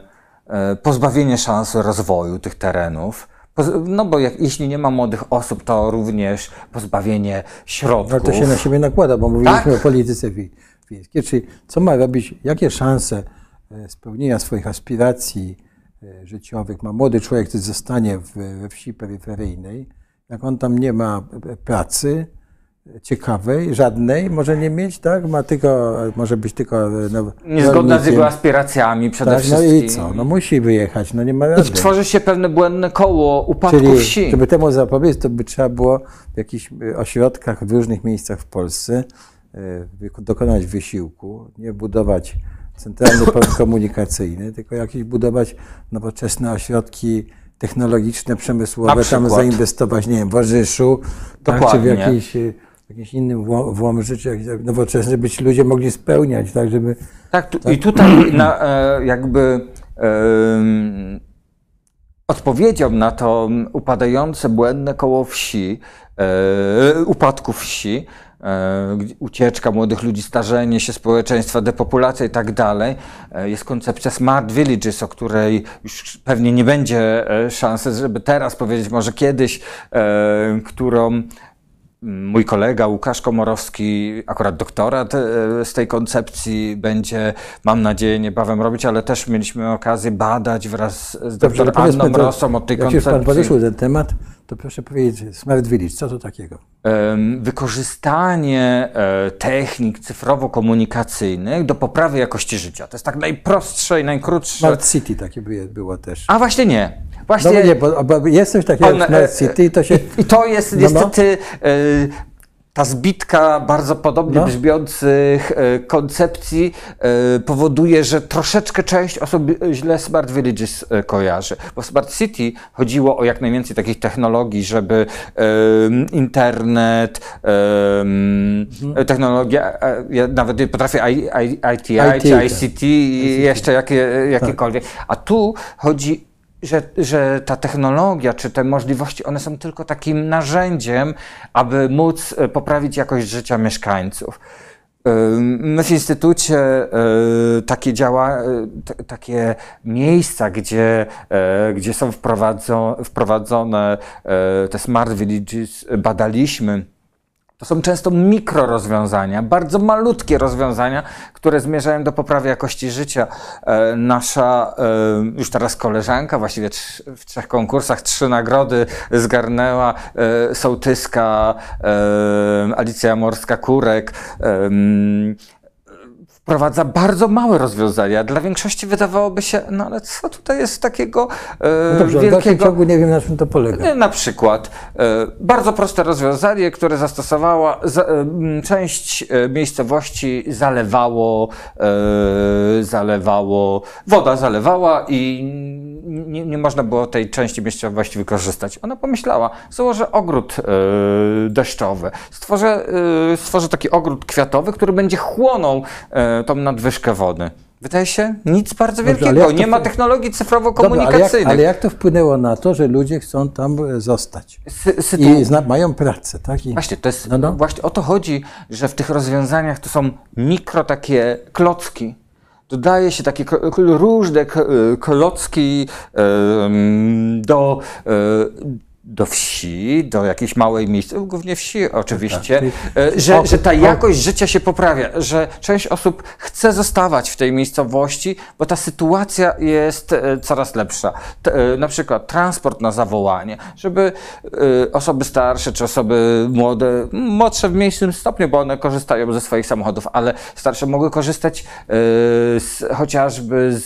e, pozbawienie szansy rozwoju tych terenów, no bo jak, jeśli nie ma młodych osób, to również pozbawienie środków. Ale to się na siebie nakłada, bo mówiliśmy Tak. o polityce wiejskiej. Czyli co ma robić, jakie szanse e, spełnienia swoich aspiracji e, życiowych ma młody człowiek, który zostanie we wsi peryferyjnej, jak on tam nie ma e, pracy ciekawej, żadnej, może nie mieć, tak? Ma tylko, może być tylko e, no, Niezgodna z jego aspiracjami przede tak, no wszystkim. i co? No musi wyjechać, no nie ma I rady. tworzy się pewne błędne koło upadku Czyli, wsi. żeby temu zapobiec, to by trzeba było w jakichś y, ośrodkach w różnych miejscach w Polsce wyko- dokonać wysiłku, nie budować centralny port komunikacyjny, tylko jakieś budować nowoczesne ośrodki technologiczne, przemysłowe, tam zainwestować, nie wiem, w Orzyszu, tak, czy w jakiejś, jakimś innym czy jakiś tak nowoczesny, ci ludzie mogli spełniać, tak, żeby... Tak, tu, i tutaj na, e, jakby em, odpowiedzią na to upadające, błędne koło wsi, e, upadku wsi, e, ucieczka młodych ludzi, starzenie się społeczeństwa, depopulacja i tak dalej, jest koncepcja Smart Villages, o której już pewnie nie będzie szansy, żeby teraz powiedzieć, może kiedyś, którą Mój kolega Łukasz Komorowski, akurat doktorat e, z tej koncepcji będzie, mam nadzieję, niebawem robić, ale też mieliśmy okazję badać wraz z Dobrze, powiedzmy, Anną to, Rosą od tej jak już Pan koncepcji. poruszył ten temat, to proszę powiedzieć, Smart Village, co to takiego? Wykorzystanie e, technik cyfrowo-komunikacyjnych do poprawy jakości życia. To jest tak najprostsze i najkrótsze. Smart City takie by było też. A właśnie nie. No Właśnie nie, bo, bo jest coś takiego On, jak e, Smart City i to się... I to jest No, no. niestety e, ta zbitka bardzo podobnie No. brzmiących e, koncepcji powoduje, że troszeczkę część osób źle Smart Villages kojarzy. Bo w Smart City chodziło o jak najwięcej takich technologii, żeby internet, Mhm. technologia, ja nawet nie potrafię ITI, IT, czy tak. ICT i jeszcze jakie, jakiekolwiek. A tu chodzi że, że ta technologia czy te możliwości, one są tylko takim narzędziem, aby móc e, poprawić jakość życia mieszkańców. Ym, My w Instytucie e, takie działa, e, takie miejsca, gdzie, e, gdzie są wprowadzo, wprowadzone e, te smart villages, e, badaliśmy. To są często mikrorozwiązania, bardzo malutkie rozwiązania, które zmierzają do poprawy jakości życia. E, Nasza e, już teraz koleżanka, właściwie w trzech konkursach trzy nagrody zgarnęła, e, sołtyska Alicja Morska-Kurek. Wprowadza bardzo małe rozwiązania. Dla większości wydawałoby się, no ale co tutaj jest takiego e, No dobrze, ale w dalszym wielkiego... ciągu nie wiem na czym to polega. Nie, Na przykład e, bardzo proste rozwiązanie, które zastosowała za, e, część e, miejscowości zalewało, e, zalewało, woda zalewała i nie, nie można było tej części miejscowości wykorzystać. Ona pomyślała, założę ogród e, deszczowy, stworzę, e, stworzę taki ogród kwiatowy, który będzie chłonął e, tą nadwyżkę wody. Wydaje się nic bardzo Dobrze, wielkiego. to Nie ma technologii Dobra, ale, jak, cyfrowo-komunikacyjnych. ale jak to wpłynęło na to, że ludzie chcą tam zostać? Sy- I zna, mają pracę, tak? I, Właśnie, to jest, No, no. właśnie o to chodzi, że w tych rozwiązaniach to są mikro takie klocki. Dodaje się takie różne klocki em, do, e, do wsi, do jakiejś małej miejsc, głównie wsi oczywiście, czyli- e, że, że ta jakość życia się poprawia, że część osób chce zostawać w tej miejscowości, bo ta sytuacja jest e, coraz lepsza. E, Na przykład transport na zawołanie, żeby osoby starsze czy osoby młode, młodsze w mniejszym stopniu, bo one korzystają ze swoich samochodów, ale starsze mogły korzystać z, chociażby z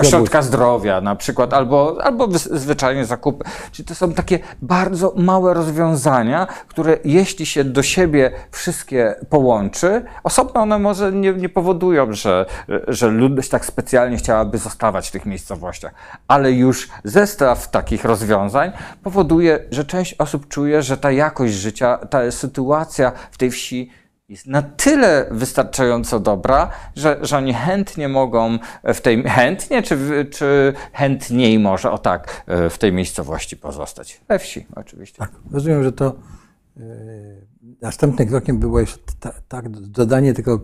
ośrodka zdrowia na przykład, albo, albo wys- zwyczajnie zakupy. Czyli to są takie bardzo małe rozwiązania, które jeśli się do siebie wszystkie połączy, osobno one może nie, nie powodują, że, że ludność tak specjalnie chciałaby zostawać w tych miejscowościach, ale już zestaw takich rozwiązań powoduje, że część osób czuje, że ta jakość życia, ta sytuacja w tej wsi jest na tyle wystarczająco dobra, że, że oni chętnie mogą w tej, chętnie czy, czy chętniej może, o tak, e, w tej miejscowości pozostać. We wsi oczywiście. Tak, rozumiem, że to e, następnym krokiem było jeszcze ta, tak dodanie tego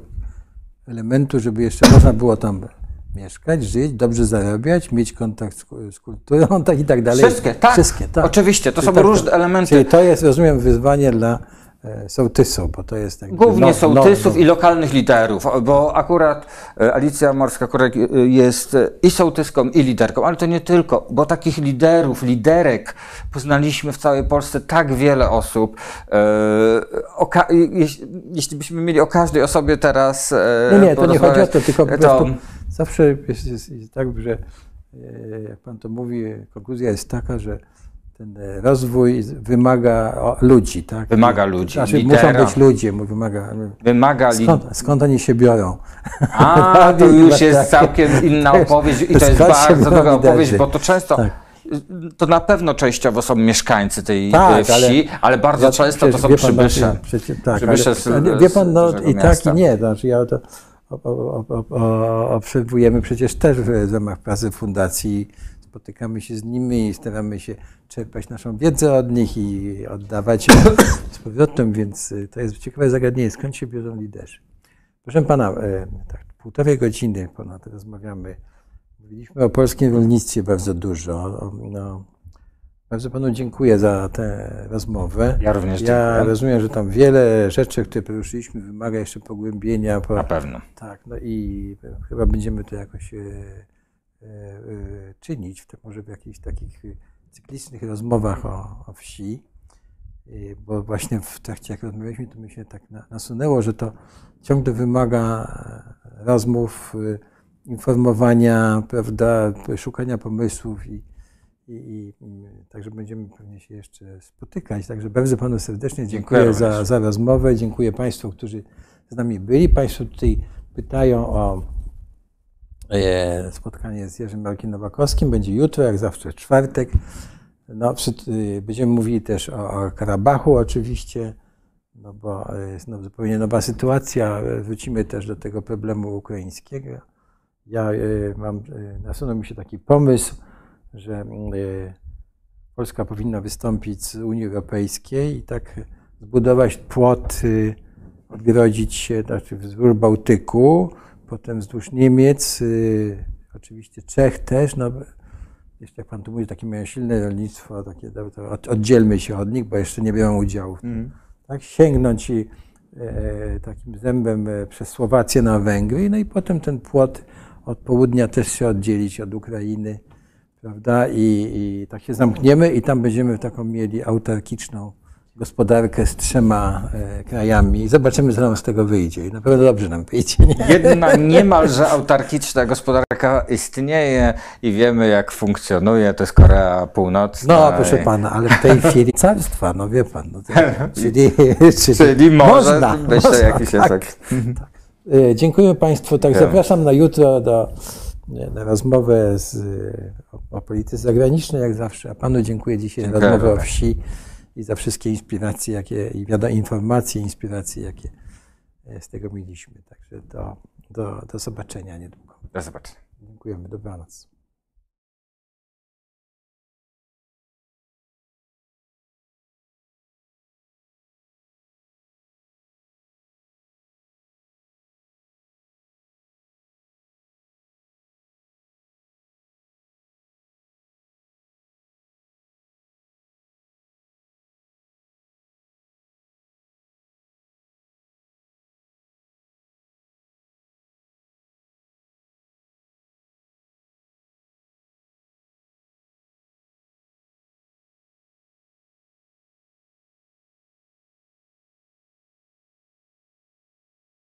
elementu, żeby jeszcze można było tam mieszkać, żyć, dobrze zarabiać, mieć kontakt z, z kulturą tak i tak dalej. Wszystkie, tak. Wszystkie, tak. Oczywiście, to Czyli są tak, różne elementy. Czyli to jest, rozumiem, wyzwanie dla e, sołtysów, bo to jest jakby Głównie no- sołtysów no- i lokalnych liderów, bo akurat e, Alicja Morska-Kurek e, jest i sołtyską, i liderką, ale to nie tylko, bo takich liderów, liderek poznaliśmy w całej Polsce tak wiele osób. O jeśli, jeśli byśmy mieli o każdej osobie teraz e, Nie, to nie chodzi o to, tylko po to- prostu zawsze jest, jest, jest tak, że jak pan to mówi, konkluzja jest taka, że ten e, rozwój wymaga ludzi, tak? Wymaga ludzi, Znaczy lidera. muszą być ludzie, wymaga. wymaga li- Skąd, skąd oni się biorą? A, to już jest całkiem inna opowieść i to jest bardzo liderzy? opowieść, bo to często, Tak. to na pewno częściowo są mieszkańcy tej Tak, wsi, ale, bardzo Ja- często to są pan, no, przybysze. przecież, tak, Przybysze ale, z- ale wie pan, no i tak i nie. Znaczy ja to obserwujemy przecież też w ramach pracy fundacji. Spotykamy się z nimi i staramy się czerpać naszą wiedzę od nich i oddawać ją z powrotem, więc y, to jest ciekawe zagadnienie, skąd się biorą liderzy. Proszę pana, e, tak, półtorej godziny ponad rozmawiamy. Mówiliśmy o polskim rolnictwie bardzo dużo. O, no, bardzo panu dziękuję za tę rozmowę. Ja również Ja dziękuję. rozumiem, że tam wiele rzeczy, które poruszyliśmy, wymaga jeszcze pogłębienia. Po, Na pewno. tak, no i chyba będziemy to jakoś e, czynić, w, może w jakichś takich e, cyklicznych rozmowach o, o wsi, E, bo właśnie w trakcie, jak rozmawialiśmy, to mi się tak na, nasunęło, że to ciągle wymaga e, rozmów, e, informowania, prawda, szukania pomysłów i, i, i także będziemy pewnie się jeszcze spotykać. Także bardzo panu serdecznie dziękuję, Dziękuję za, za rozmowę. Dziękuję państwu, którzy z nami byli. Państwo tutaj pytają o e, spotkanie z Jerzym Markiem Nowakowskim. Będzie jutro, jak zawsze w czwartek. No, przy, y, będziemy mówili też o, o Karabachu oczywiście, no bo jest no, zupełnie nowa sytuacja. Wrócimy też do tego problemu ukraińskiego. Ja mam, nasunął mi się taki pomysł, że Polska powinna wystąpić z Unii Europejskiej i tak zbudować płot, y, odgrodzić się, znaczy wzdłuż Bałtyku, potem wzdłuż Niemiec, y, oczywiście Czech też. No, jeszcze jak pan tu mówi, takie mają silne rolnictwo, takie, to to od- oddzielmy się od nich, bo jeszcze nie biorą udziału. w tym. Tak, sięgnąć i, e, takim zębem e, przez Słowację na Węgry, no i potem ten płot od południa też się oddzielić od Ukrainy, prawda? I, I tak się zamkniemy i tam będziemy taką mieli autarkiczną gospodarkę z trzema e, krajami. Zobaczymy, co nam z tego wyjdzie. Na pewno dobrze nam wyjdzie. Nie? Jedna niemalże autarkiczna gospodarka istnieje i wiemy, jak funkcjonuje. To jest Korea Północna. No, proszę pana, ale w tej chwili carstwa, no wie pan. No to, czyli, czyli, Czyli może, można, myślę, można, jakiś tak. efekt. E, Dziękuję Państwu. Tak, zapraszam na jutro do, na rozmowę z, e, o, o polityce zagranicznej, jak zawsze. A Panu dziękuję dzisiaj za rozmowę o wsi i za wszystkie inspiracje, jakie, i wiada, informacje, inspiracje, jakie e, z tego mieliśmy. Także do, do, do zobaczenia niedługo. Do zobaczenia. Dziękujemy. Dobranoc.